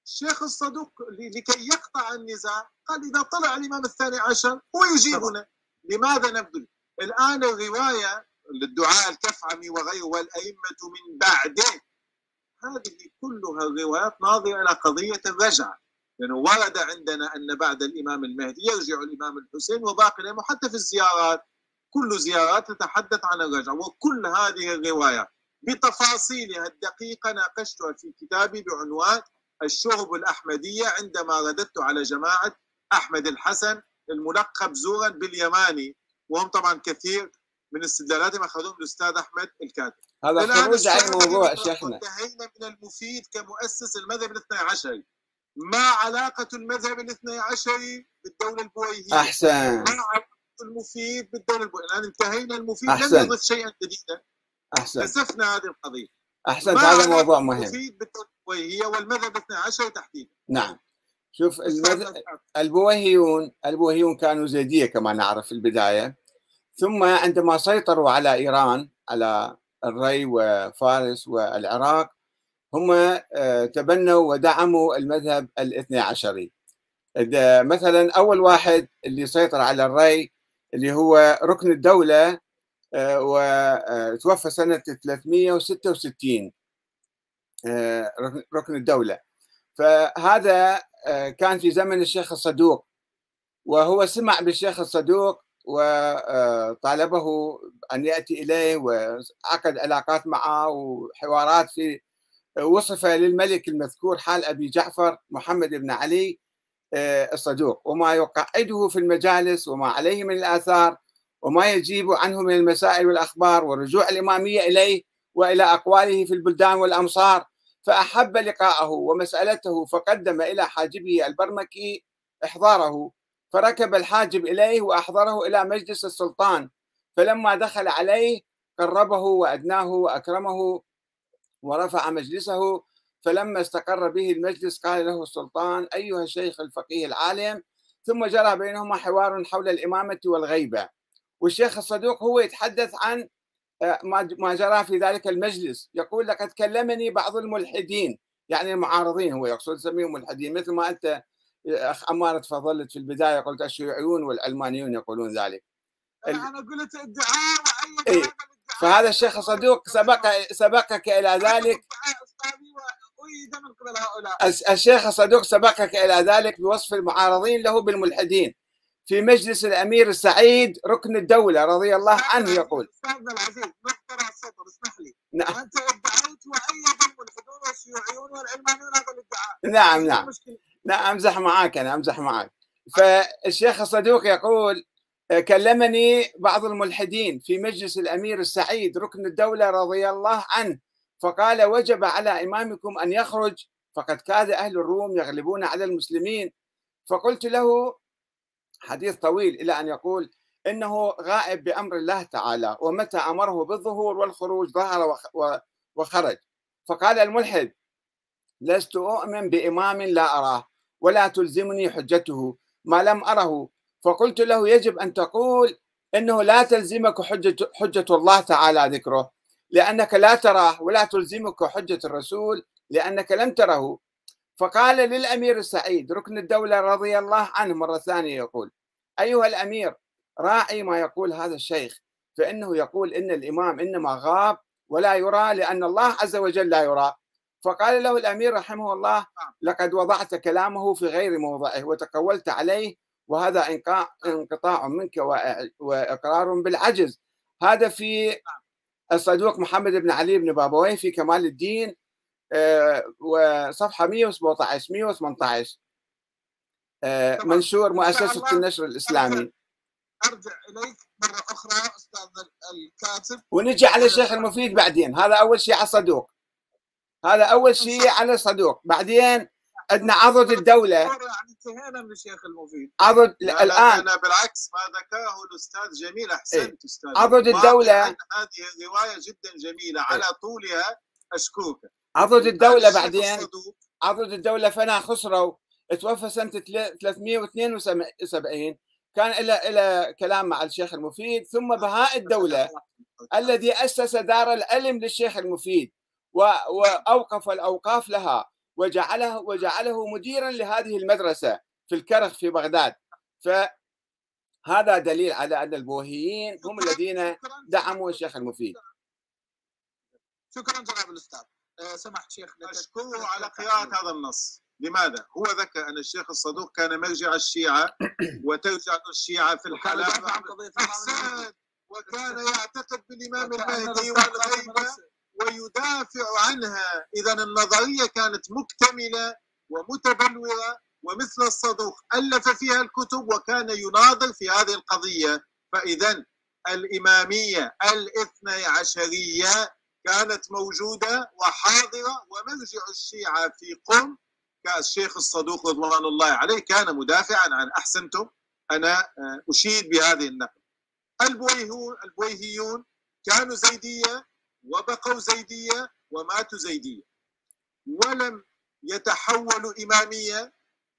الشيخ الصدوق لكي يقطع النزاع قال إذا طلع الإمام الثاني عشر هو يجيبنا. لماذا نبذل الآن الرواية للدعاء الكفعمي وغيره والأئمة من بعده هذه كلها الروايات ناظرة إلى قضية الرجعة. لأنه ورد عندنا أن بعد الإمام المهدي يرجع الإمام الحسين وباقي الأئمة حتى في الزيارات. كل زيارات تتحدث عن الرجعة وكل هذه الروايات بتفاصيلها الدقيقة ناقشتها في كتابي بعنوان الشهب الأحمدية عندما رددت على جماعة أحمد الحسن الملقب زورا باليماني وهم طبعا كثير من استدلالاتهم أخذوهم الأستاذ أحمد الكاتب. هذا خروج عن الموضوع شيخنا. انتهينا من المفيد كمؤسس المذهب الاثني عشري. ما علاقة المذهب الاثني عشري بالدولة البويهية؟ أحسن. ما علاقة المفيد بالدولة البويهية؟ الآن انتهينا المفيد أحسن. لم يضف شيئا جديدا. أحسن. كسفنا هذه القضية. أحسنت ما هذا موضوع مهم. المفيد بالدولة البويهية والمذهب الاثني عشري تحديدا. نعم. شوف المذ... أستاذ- البويهيون البويهيون كانوا زيدية كما نعرف في البداية. ثم عندما سيطروا على إيران على الري وفارس والعراق هم آه، تبنوا ودعموا المذهب الاثني عشري. مثلا أول واحد اللي سيطر على الري اللي هو ركن الدولة آه، وتوفى سنة 366 آه، ركن- الدولة. فهذا آه، كان في زمن الشيخ الصدوق وهو سمع بالشيخ الصدوق وطالبه أن يأتي إليه وعقد علاقات معه وحوارات في وصف للملك المذكور حال أبي جعفر محمد بن علي آه، الصدوق وما يقعده في المجالس وما عليه من الآثار وما يجيب عنه من المسائل والأخبار ورجوع الإمامية إليه وإلى أقواله في البلدان والأمصار فأحب لقاءه ومسألته فقدم إلى حاجبه البرمكي إحضاره فركب الحاجب إليه وأحضره إلى مجلس السلطان فلما دخل عليه قربه وأدناه وأكرمه ورفع مجلسه فلما استقر به المجلس قال له السلطان أيها الشيخ الفقيه العالم ثم جرى بينهما حوار حول الإمامة والغيبة والشيخ الصدوق هو يتحدث عن آه، ما جرى في ذلك المجلس يقول لقد كلمني بعض الملحدين يعني المعارضين هو يقصد يسميهم ملحدين مثل ما أنت يا أخ عمار تفضلت في البداية قلت الشيوعيون والعلمانيون يقولون ذلك أنا قلت ادعاء وايد إيه. فهذا الشيخ الصدوق سبق سبقك إلى ذلك. الشيخ الصدوق سبقك إلى ذلك بوصف المعارضين له بالملحدين. في مجلس الأمير السعيد ركن الدولة رضي الله عنه يقول. استاذنا العزيز السطر اسمح لي. نعم. أنت ادعيت وأيد الملحدون والشيوعيون والعلمانيون هذا الادعاء. نعم نعم. لا أمزح معاك أنا أمزح معاك. فالشيخ الصدوق يقول كلمني بعض الملحدين في مجلس الأمير السعيد ركن الدولة رضي الله عنه فقال وجب على إمامكم أن يخرج فقد كاد أهل الروم يغلبون على المسلمين. فقلت له حديث طويل إلى أن يقول إنه غائب بأمر الله تعالى ومتى أمره بالظهور والخروج ظهر وخرج. فقال الملحد لست أؤمن بإمام لا أراه ولا تلزمني حجته ما لم أره فقلت له يجب أن تقول إنه لا تلزمك حجه حجة الله تعالى ذكره لأنك لا تراه ولا تلزمك حجة الرسول لأنك لم تره. فقال للأمير السعيد ركن الدولة رضي الله عنه مرة ثانية يقول أيها الأمير راعي ما يقول هذا الشيخ فإنه يقول إن الإمام إنما غاب ولا يرى لأن الله عز وجل لا يرى. فقال له الأمير رحمه الله لقد وضعت كلامه في غير موضعه وتقولت عليه وهذا انقطاع منك وإقرار بالعجز. هذا في الصدوق محمد بن علي بن بابويه في كمال الدين آه، وصفحة 117 118 آه،. منشور شاء مؤسسة النشر الإسلامي. ارجع إليك مرة أخرى أستاذ الكاتب. ونجي على الشيخ المفيد بعدين. هذا أول شيء على الصدوق هذا أول شيء على الصدوق بعدين عندنا عضد الدولة يعني انتهينا من الشيخ المفيد. عضد لا لا الان أنا بالعكس ما ذكره الأستاذ جميل أحسنت أستاذ عضد واقعاً الدولة. هذه الرواية جدا جميلة. على طولها أشكرك عضد الدولة بعدين عضد الدولة فنا خسروا توفى سنة 372 كان إلى إلى كلام مع الشيخ المفيد ثم بهاء الدولة الذي أسس دار العلم للشيخ المفيد و- وأوقف الأوقاف لها. وجعله وجعله مديرا لهذه المدرسة في الكرخ في بغداد. فهذا دليل على أن البوهيين هم الذين. دعموا الشيخ المفيد. شكرا. جناب الأستاذ. آه، سمحت شيخ أشكره على قراءة هذا النص. لماذا؟ هو ذكر أن الشيخ الصدوق كان مرجع الشيعة وترجع الشيعة في الحلال وكان يعتقد بالإمام المهدي والغيبة ويدافع عنها. إذا النظرية كانت مكتملة ومتبلورة ومثل الصدوق ألف فيها الكتب وكان يناظر في هذه القضية. فإذا الإمامية الاثني عشرية كانت موجودة وحاضرة ومرجع الشيعة في قم كالشيخ الصدوق رضوان الله عليه كان مدافعا عن أحسنتم. أنا آه، أشيد بهذه النقل البويهون البويهيون كانوا زيدية وبقوا زيدية وماتوا زيدية. ولم يتحولوا إمامية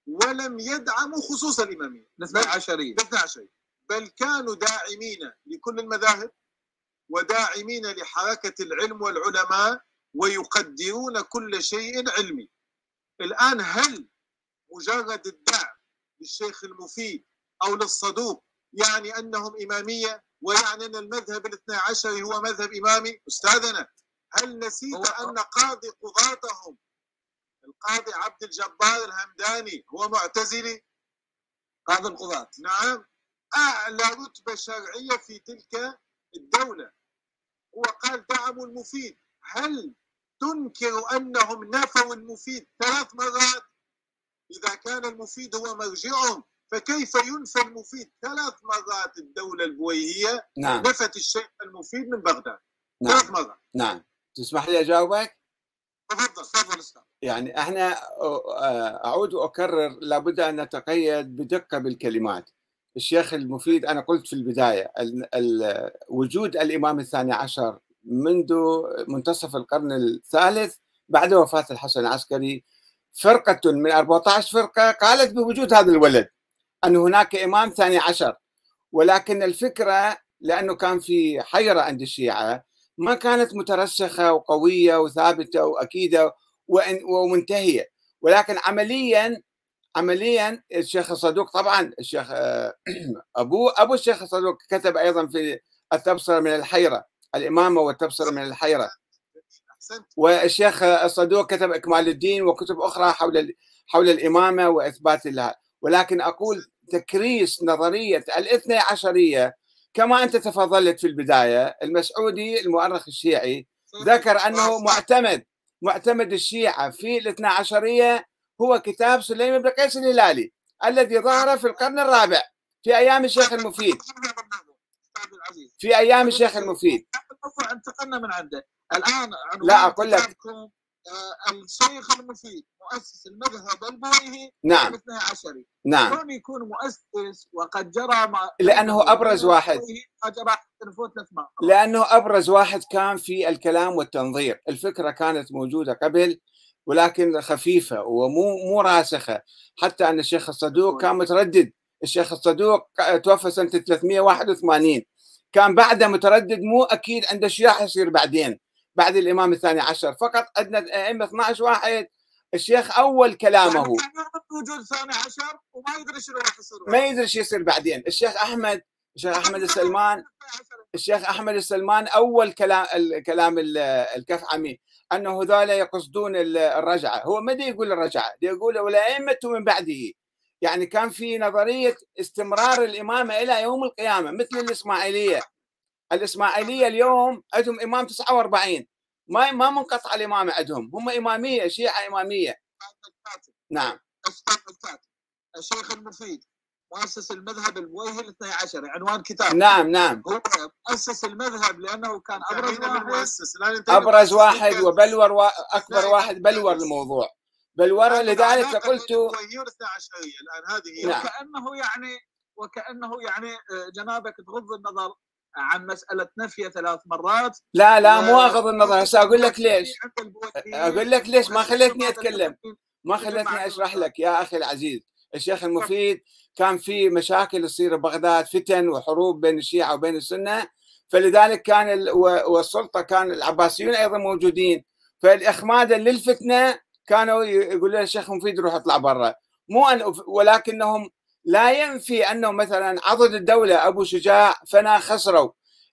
ولم يدعموا خصوص الإمامية. الاثنى عشرية الاثنى عشرية بل كانوا داعمين لكل المذاهب وداعمين لحركة العلم والعلماء ويقدرون كل شيء علمي. الآن هل مجرد الدعم للشيخ المفيد أو للصدوق يعني أنهم إمامية ويعني أن المذهب الاثنى عشر هو مذهب إمامي. أستاذنا هل نسيت أن قاضي قضاتهم؟ القاضي عبد الجبار الهمداني هو معتزلي؟ قاضي القضاة. نعم. أعلى رتبة شرعية في تلك الدولة. هو قال دعموا المفيد. هل تنكر أنهم نفوا المفيد ثلاث مرات؟ إذا كان المفيد هو مرجعهم. فكيف ينفى المفيد؟ ثلاث مرات الدولة البويهية نعم. نفت الشيخ المفيد من بغداد. نعم. ثلاث مرات. نعم. تسمح لي أجاوبك؟ تفضل تفضل أستاذ يعني إحنا أعود وأكرر لابد أن نتقيد بدقة بالكلمات. الشيخ المفيد أنا قلت في البداية ال- ال- وجود الإمام الثاني عشر منذ منتصف القرن الثالث بعد وفاة الحسن العسكري فرقة من 14 فرقة قالت بوجود هذا الولد. أن هناك إمام ثاني عشر. ولكن الفكرة لأنه كان في حيره عند الشيعة ما كانت مترسخة وقوية وثابتة وأكيدة وإن- ومنتهية. ولكن عمليا عمليا الشيخ الصدوق طبعا الشيخ آه، ابوه أبو الشيخ الصدوق كتب أيضا في التبصرة من الحيره الإمامة والتبصرة من احسنت والشيخ الصدوق كتب إكمال الدين وكتب أخرى حول حول الإمامة وإثبات لها. ولكن أقول تكريس نظرية الاثني عشرية كما أنت تفضلت في البداية المسعودي المؤرخ الشيعي ذكر أنه معتمد معتمد الشيعة في الاثنى عشرية هو كتاب سليم بن قيس الهلالي الذي ظهر في القرن الرابع في أيام الشيخ المفيد. في أيام الشيخ المفيد. انتقلنا من عنده عنوان لا، أقول لك. كتابكم، آه، الشيخ المفيد مؤسس المذهب البويهي نعم. عشري. نعم. كون يكون مؤسس وقد جرى ما لأنه أبرز واحد. جرى لأنه أبرز واحد كان في الكلام والتنظير، الفكرة كانت موجودة قبل ولكن خفيفة ومو مو راسخة، حتى أن الشيخ الصدوق كان متردد، الشيخ الصدوق توفى سنة 381 كان بعده متردد مو أكيد عند الشيعة يصير بعدين. بعد الإمام الثاني عشر، فقط عندنا ائمه 12 واحد. الشيخ أول كلامه. يعني كان يؤمن بوجود ثاني عشر وما يدري شنو راح يصير ما يدري شو يصير بعدين، الشيخ أحمد الشيخ أحمد السلمان الشيخ أحمد السلمان أول كلام الكلام ال- الكفعمي. أنه هذول يقصدون ال- الرجعة، هو ما يقول الرجعة، دي يقول والائمه من بعده. يعني كان في نظرية استمرار الإمامة إلى يوم القيامة مثل الإسماعيلية. الإسماعيلية اليوم عندهم إمام 49 ما ما منقطع الإمامة عندهم، هم إمامية شيعة إمامية. نعم. الشيخ المفيد مؤسس المذهب البويهي الاثني عشري عنوان كتاب. نعم نعم. هو مؤسس المذهب لأنه كان أبرز واحد. أبرز. واحد وبلور وا... أكبر واحد بلور الموضوع. بلور لذلك قلت والاثنى عشرية الآن هذه هي. نعم. وكأنه يعني وكأنه يعني آه، جنابك تغض النظر عن مسألة نفي ثلاث مرات. لا لا مو و- اغض النظر. هسه أقول لك ليش. أقول لك ليش. ما خليتني أتكلم. ما خلتني أشرح لك يا أخي العزيز. الشيخ المفيد كان في مشاكل تصير ببغداد فتن وحروب بين الشيعة وبين السنة. فلذلك كان والسلطة كان العباسيون أيضا موجودين. فالاخمادا للفتنه كانوا يقولوا للشيخ المفيد روح اطلع برا. مو أن... ولكنهم لا ينفي أنه مثلا عضد الدولة أبو شجاع فنا خسروا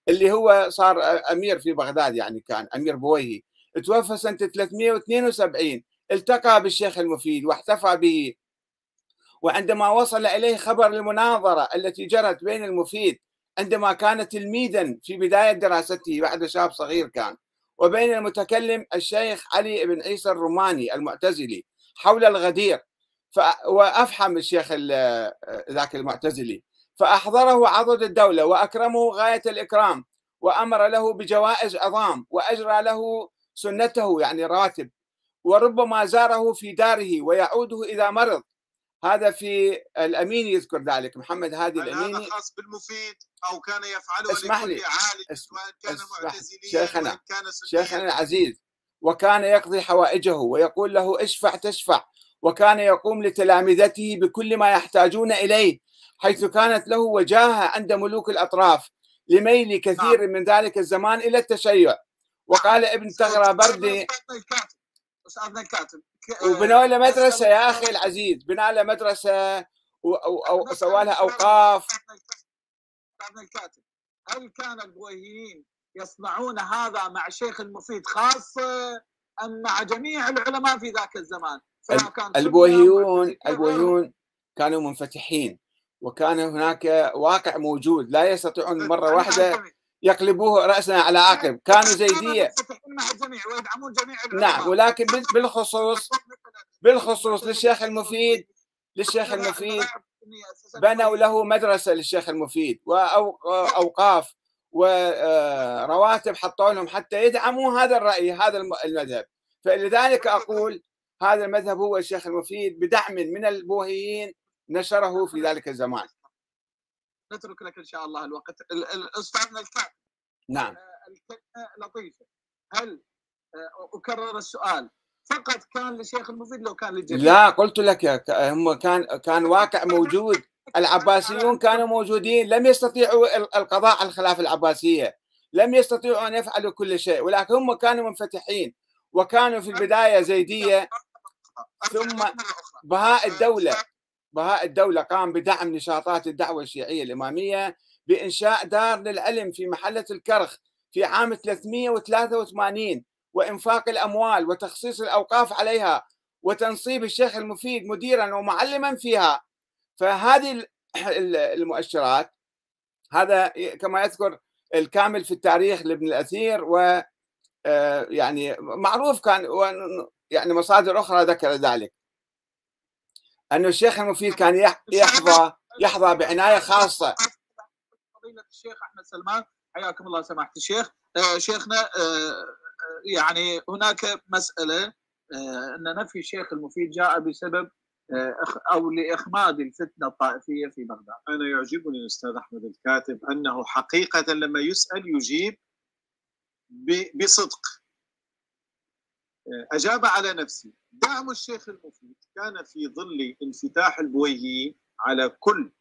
اللي هو صار أمير في بغداد يعني كان أمير بويهي. توفى سنة 372 التقى بالشيخ المفيد واحتفى به. وعندما وصل إليه خبر المناظرة التي جرت بين المفيد عندما كان تلميذا في بداية دراسته بعد شاب صغير كان وبين المتكلم الشيخ علي بن عيسى الروماني المعتزلي حول الغدير. وأفحم الشيخ ذاك المعتزلي فأحضره عضد الدولة وأكرمه غاية الإكرام وأمر له بجوائز عظام وأجرى له سنته يعني راتب وربما زاره في داره ويعوده إذا مرض. هذا في الأمين يذكر ذلك محمد هادي الاميني هذا خاص بالمفيد أو كان يفعله اسمح لي سواء كان معتزليا شيخنا كان شيخنا العزيز وكان يقضي حوائجه ويقول له اشفع تشفع وكان يقوم لتلامذته بكل ما يحتاجون إليه حيث كانت له وجاهة عند ملوك الأطراف لميل كثير من ذلك الزمان إلى التشيع. وقال ابن تغرى بردي استاذنا الكاتب ك- وبنوا له مدرسه يا أخي العزيز بنى له مدرسه و- أو أو سوى لها أوقاف. استاذنا الكاتب هل كان البويهيين يصنعون هذا مع الشيخ المفيد خاصة ام مع جميع العلماء في ذاك الزمان؟ معتزلة، البويهيون كانوا منفتحين وكان هناك واقع موجود لا يستطيعون مرة واحدة. يقلبوه راسا على عقب. كانوا زيديه مع الجميع ويدعمون جميع نعم ولكن بال- بالخصوص بالخصوص للشيخ المفيد للشيخ المفيد. بنوا له مدرسة للشيخ المفيد وأوقاف ورواتب حطوا لهم حتى يدعموا هذا الرأي هذا الم- المذهب. فلذلك أقول هذا المذهب هو الشيخ المفيد بدعم من البوهيين نشره في ذلك الزمان. نترك لك إن شاء الله الوقت. ال- ال- أستاذنا الكاتب نعم. الكلمة لطيفه هل آه، أكرر السؤال. فقط كان للشيخ المفيد لو كان للجميع. لا قلت لك هم كان كان واقع موجود. العباسيون كانوا موجودين. لم يستطيعوا ال- القضاء على الخلافة العباسية. لم يستطيعوا أن يفعلوا كل شيء. ولكن هم كانوا منفتحين. وكانوا في البداية زيدية. ثم بهاء الدولة بهاء الدولة قام بدعم نشاطات الدعوة الشيعية الإمامية بإنشاء دار للعلم في محلة الكرخ في عام 383 وإنفاق الأموال وتخصيص الأوقاف عليها وتنصيب الشيخ المفيد مديرا ومعلما فيها. فهذه ال- ال- المؤشرات هذا كما يذكر الكامل في التاريخ لابن الأثير و آه، يعني معروف كان يعني مصادر أخرى ذكر ذلك. أن الشيخ المفيد كان يح- يحظى يحظى بعناية خاصة. فضيلة الشيخ أحمد سلمان حياكم الله سماحة الشيخ. آه، شيخنا آه، آه، يعني هناك مسألة آه، أن نفي الشيخ المفيد جاء بسبب آه، أو لإخماد الفتنة الطائفية في بغداد. أنا يعجبني الأستاذ أحمد الكاتب أنه حقيقة لما يسأل يجيب بصدق. أجاب على نفسه. دعم الشيخ المفيد كان في ظل انفتاح البويهيين على كل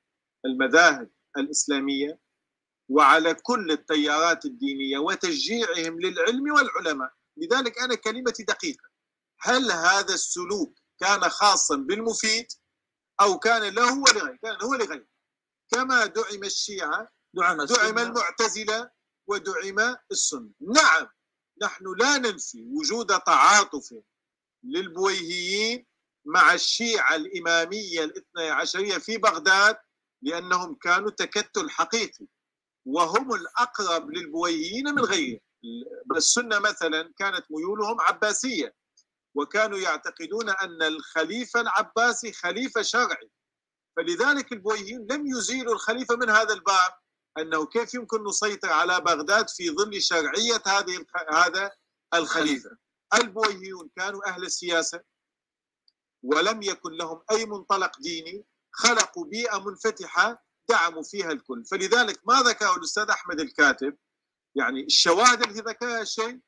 المذاهب الإسلامية وعلى كل التيارات الدينية وتشجيعهم للعلم والعلماء. لذلك أنا كلمتي دقيقة. هل هذا السلوك كان خاصا بالمفيد أو كان له ولغيره كان هو لغيره. كما دعم الشيعة دعم دعم السنة. المعتزلة ودعم السنة. نعم. نحن لا ننفي وجود تعاطف للبويهيين مع الشيعة الإمامية الاثنى عشرية في بغداد لأنهم كانوا تكتل حقيقي وهم الأقرب للبويهيين من غيرهم. السنة مثلا كانت ميولهم عباسية وكانوا يعتقدون أن الخليفة العباسي خليفة شرعي. فلذلك البويهيين لم يزيلوا الخليفة من هذا الباب. أنه كيف يمكن نسيطر على بغداد في ظل شرعية هذه الخ- هذا الخليفة؟ البويهيون كانوا أهل السياسة ولم يكن لهم أي منطلق ديني خلقوا بيئة منفتحة دعموا فيها الكل. فلذلك ما ذكره الأستاذ أحمد الكاتب يعني الشواهد التي ذكرها شيء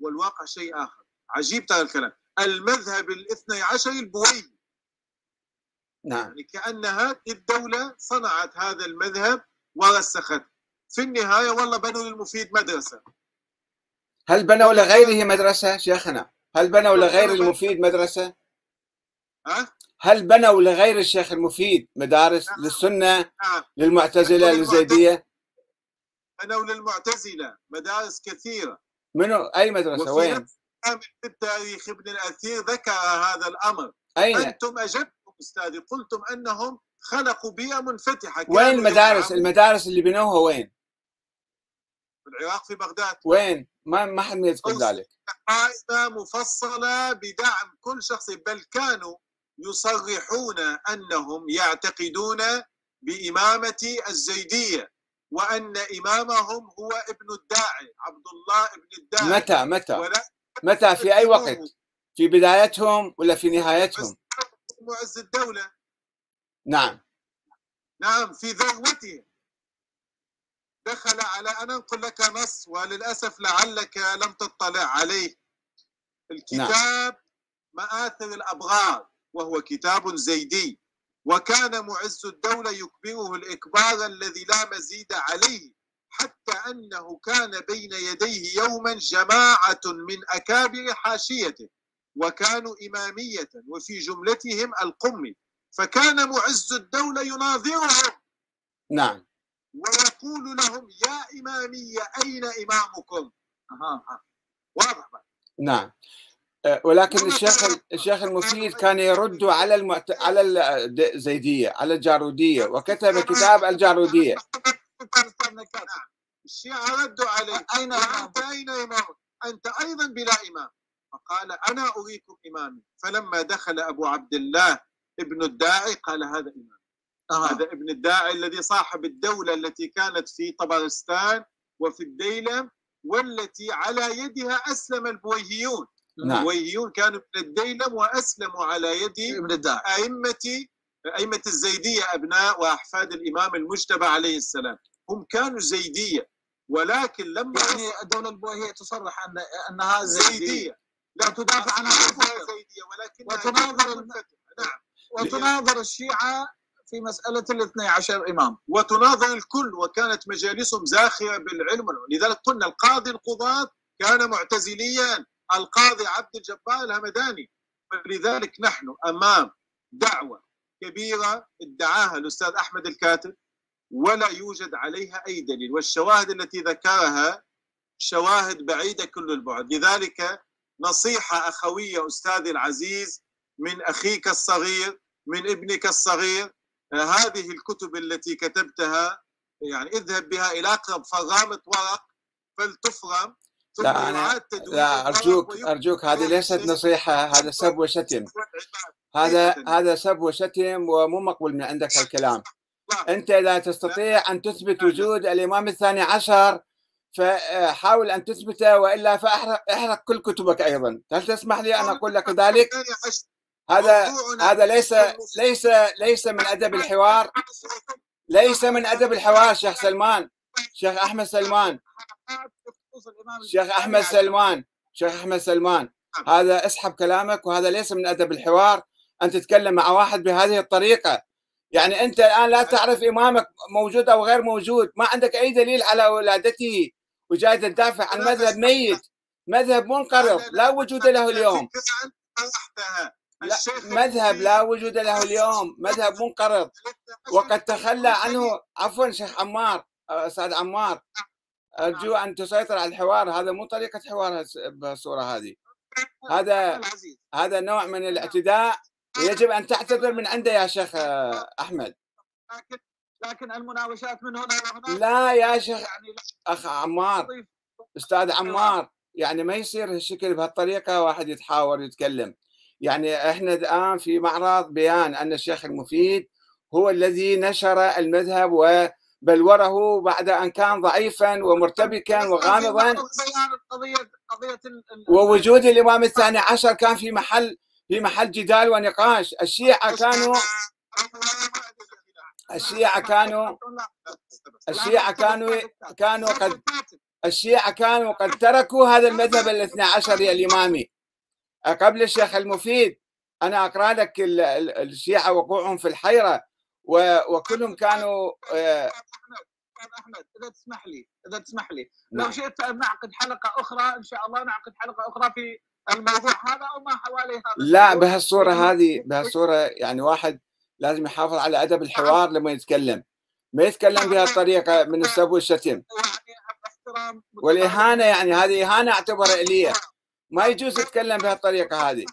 والواقع شيء آخر. عجيب ترى الكلام. المذهب الاثني عشر البويهي. نعم. يعني كأن هذه الدولة صنعت هذا المذهب ورسخته في النهاية والله بنوا للمفيد مدرسة. هل بنوا لغيره مدرسة شيخنا؟ هل بنوا لغير المفيد مدرسة؟ ها؟ هل بنوا لغير الشيخ المفيد مدارس للسنة نعم. للمعتزلة للزيدية؟ بنوا للمعتزلة. مدارس كثيرة. منو؟ أي مدرسة؟ وين؟ في التاريخ ابن الأثير ذكر هذا الأمر. أين؟ أنتم أجبتم أستاذي. قلتم أنهم خلقوا بيئة منفتحة. وين المدارس؟ المدارس اللي بنوها وين؟ في العراق في بغداد. وين؟ ما ما حد يذكر. ذلك. قائمه مفصلة بدعم كل شخص بل كانوا يصرحون أنهم يعتقدون بإمامة الزيدية وأن إمامهم هو ابن الداعي عبد الله ابن الداعي. متى؟ متى؟ متى؟ في أي وقت؟ في بدايتهم ولا في نهايتهم؟ معز الدولة. نعم. نعم في ذروته دخل على أنا أنقل لك نص وللأسف لعلك لم تطلع عليه. الكتاب مآثر الأبرار وهو كتاب زيدي. وكان معز الدولة يكبره الإكبار الذي لا مزيد عليه حتى أنه كان بين يديه يوما جماعة من أكابر حاشيته وكانوا إمامية وفي جملتهم القمي. فكان معز الدولة يناظرهم. نعم. ويقول لهم يا إمامية أين إمامكم؟ أها أها. واضح. نعم. أه، ولكن الشيخ الشيخ المفيد كان يرد على المعت... على الزيديه على الجارودية وكتب كتاب الجارودية. الشيعة ردوا عليه أين وأنت أين إمامك؟ أنت أيضا بلا إمام. فقال أنا أريكم إمامي. فلما دخل أبو عبد الله ابن الداعي؟ قال هذا إمام. أها. هذا ابن الداعي الذي صاحب الدولة التي كانت في طبرستان وفي الديلم والتي على يدها أسلم البويهيون. نعم. البويهيون كانوا من الديلم وأسلموا على يد ابن الداعي. أئمة أئمة الزيدية أبناء وأحفاد الإمام المجتبى عليه السلام. هم كانوا زيدية ولكن لما يعني الدولة البويهية تصرح أن أنها زيدية. زيدية. لا تدافع عنها زيدية ولكن وتناظر نعم. وتناظر الشيعة في مسألة الاثني عشر إمام. وتناظر الكل وكانت مجالسهم زاخرة بالعلم لذلك قلنا القاضي القضاة كان معتزليا. القاضي عبد الجبار الهمداني. فلذلك نحن أمام دعوة كبيرة ادعاها الأستاذ أحمد الكاتب ولا يوجد عليها أي دليل. والشواهد التي ذكرها شواهد بعيدة كل البعد. لذلك نصيحة أخوية أستاذي العزيز من أخيك الصغير من ابنك الصغير. آه، هذه الكتب التي كتبتها يعني اذهب بها إلى أقرب فرامة ورق فلتفرم ثم لا أنا لا ويكتب أرجوك هذه ليست اسم نصيحة هذا سب وشتم هذا هذا سب وشتم ومو مقبول من عندك هالكلام أنت لا تستطيع أن تثبت وجود الإمام الثاني عشر فحاول أن تثبته وإلا فاحرق احرق كل كتبك أيضا. هل تسمح لي أن أقول لك ذلك؟ هذا هذا ليس ليس ليس من أدب الحوار. ليس من أدب الحوار شيخ سلمان. شيخ أحمد سلمان. شيخ أحمد سلمان. شيخ أحمد سلمان. هذا اسحب كلامك وهذا ليس من أدب الحوار. ان تتكلم مع واحد بهذه الطريقة. يعني أنت الآن لا تعرف إمامك موجود أو غير موجود. ما عندك أي دليل على ولادته. وجاي تدافع عن مذهب ميت مذهب منقرض. لا وجود له اليوم. لا مذهب لا وجود له اليوم مذهب منقرض. وقد تخلى عنه عفوا شيخ عمار أستاذ عمار. أرجو أن تسيطر على الحوار. هذا مو طريقة حوار بهالصوره هذه. هذا هذا نوع من الاعتداء. ويجب أن تعتذر من عنده يا شيخ أحمد. لكن لكن المناوشات من هنا وهناك لا يا شيخ يعني أخ عمار أستاذ عمار. يعني ما يصير هالشكل بهالطريقة واحد يتحاور يتكلم. يعني إحنا الآن في معرض بيان أن الشيخ المفيد هو الذي نشر المذهب وبلوره بعد أن كان ضعيفا ومرتبكا وغامضا. ووجود الإمام الثاني عشر كان في محل في محل جدال ونقاش. الشيعة كانوا الشيعة كانوا الشيعة كانوا كانوا قد الشيعة كانوا قد تركوا هذا المذهب الاثنى عشري الإمامي. قبل الشيخ المفيد أنا أقرأ لك ال- ال- الشيعة وقوعهم في الحيرة و- وكلهم كانوا آه، أستاذ أحمد إذا تسمح لي إذا تسمح لي لو نعم. شئت أن نعقد حلقة أخرى إن شاء الله نعقد حلقة أخرى في الموضوع هذا أو ما حوالي هذا لا. بهالصورة هذه بهالصورة يعني واحد لازم يحافظ على أدب الحوار لما يتكلم ما يتكلم بهالطريقة من السب والشتم والإهانة يعني هذه إهانة أعتبرها إليه ما يجوز تتكلم بهالطريقة هذه.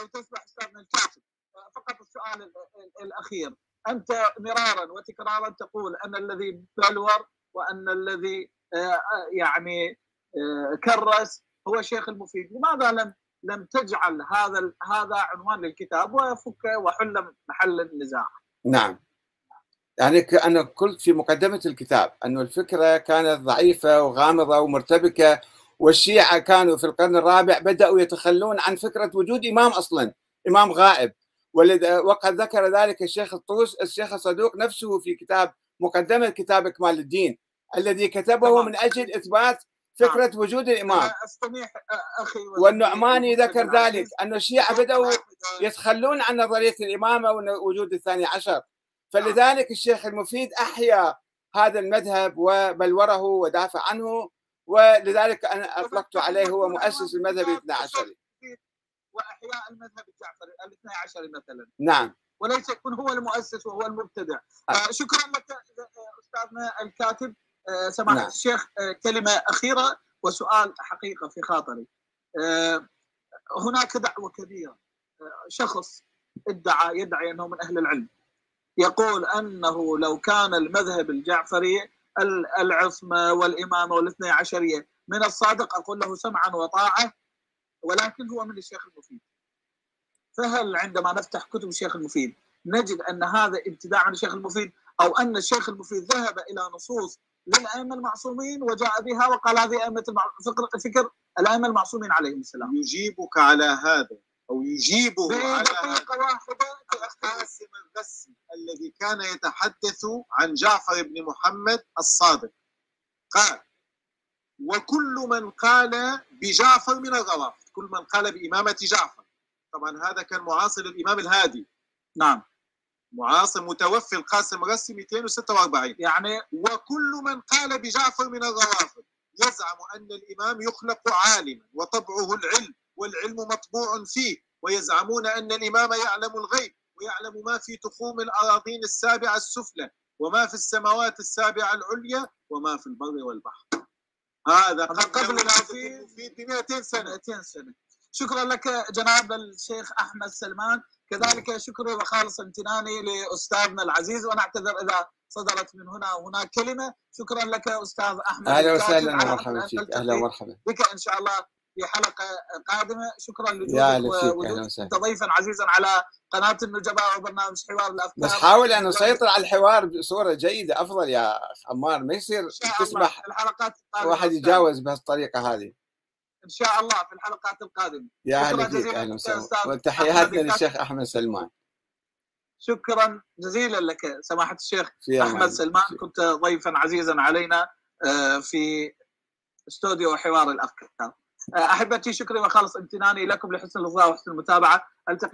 أو تسمح استاذنا الكاتب. فقط السؤال الأخير. أنت مرارا وتكرارا تقول أن الذي بلور وأن الذي آه، يعني آه، كرس هو الشيخ المفيد. لماذا لم لم تجعل هذا هذا عنوان للكتاب وفك وحل محل النزاع؟ نعم. يعني أنا قلت في مقدمة الكتاب أن الفكرة كانت ضعيفة وغامضة ومرتبكة والشيعة كانوا في القرن الرابع بدأوا يتخلون عن فكرة وجود إمام أصلا إمام غائب. وقد ذكر ذلك الشيخ الطوس الشيخ الصدوق نفسه في كتاب مقدمة كتاب إكمال الدين الذي كتبه من أجل إثبات فكرة نعم. وجود الإمام. أستميح أخي والنعماني ذكر ذلك أن الشيعة بدأوا يتخلون عن نظرية الإمامة ووجود الثاني عشر. فلذلك الشيخ المفيد أحيا هذا المذهب وبلوره ودافع عنه ولذلك أنا أطلقت عليه هو مؤسس المذهب الاثنى عشري وإحياء المذهب الجعفري الاثنى عشري مثلا. نعم. وليس يكون هو المؤسس وهو المبتدع. آه. آه، شكرا لك أستاذنا الكاتب آه، سماحة نعم. الشيخ كلمة أخيرة وسؤال حقيقة في خاطري. هناك دعوة كبيرة. شخص ادعى يدعي أنه من أهل العلم. يقول أنه لو كان المذهب الجعفري العصمة والإمامة والاثني عشرية من الصادق أقول له سمعا وطاعة ولكن هو من الشيخ المفيد. فهل عندما نفتح كتب الشيخ المفيد نجد أن هذا ابتداع من الشيخ المفيد أو أن الشيخ المفيد ذهب إلى نصوص للأئمة المعصومين وجاء بها وقال هذه أئمة فكر, الأئمة المعصومين عليهم السلام. يجيبك على هذا أو يجيبه على دقيقه واحدة القاسم الغسي الذي كان يتحدث عن جعفر بن محمد الصادق. قال وكل من قال بجعفر من الغرافة كل من قال بإمامة جعفر. طبعا هذا كان معاصر الإمام الهادي. نعم. معاصر متوفي القاسم الغسي 246 يعني وكل من قال بجعفر من الغرافة يزعم أن الإمام يخلق عالما وطبعه العلم. والعلم مطبوع فيه ويزعمون أن الإمام يعلم الغيب ويعلم ما في تخوم الأراضين السابعة السفلى وما في السماوات السابعة العليا وما في البر والبحر. هذا قبل المفيد ب 200 سنة. 200 سنة. شكرا لك جناب الشيخ أحمد سلمان. كذلك شكري وخالص امتناني لأستاذنا العزيز. ونعتذر إذا صدرت من هنا وهناك كلمة. شكرا لك أستاذ أحمد. أهلا وسهلا ومرحبا فيك. أهلا ومرحبا. بك إن شاء الله. في حلقة قادمة. شكرا لوجودك ضيفا عزيزا على قناة النجباء وبرنامج حوار الأفكار. بس حاول ان نسيطر على الحوار بصورة جيدة أفضل يا عمار ما يصير تسمح الحلقات القادمة. واحد يتجاوز بهالطريقة هذه. إن شاء الله في الحلقات القادمة. يا أهلا فيك أهلا وسهلا. وتحياتنا للشيخ أحمد سلمان. شكرا جزيلا لك سماحة الشيخ أحمد سلمان. كنت ضيفا عزيزا علينا آه، في استوديو حوار الأفكار. أحبتي شكرا وخالص امتناني لكم لحسن الاصغاء وحسن المتابعة. ألتقي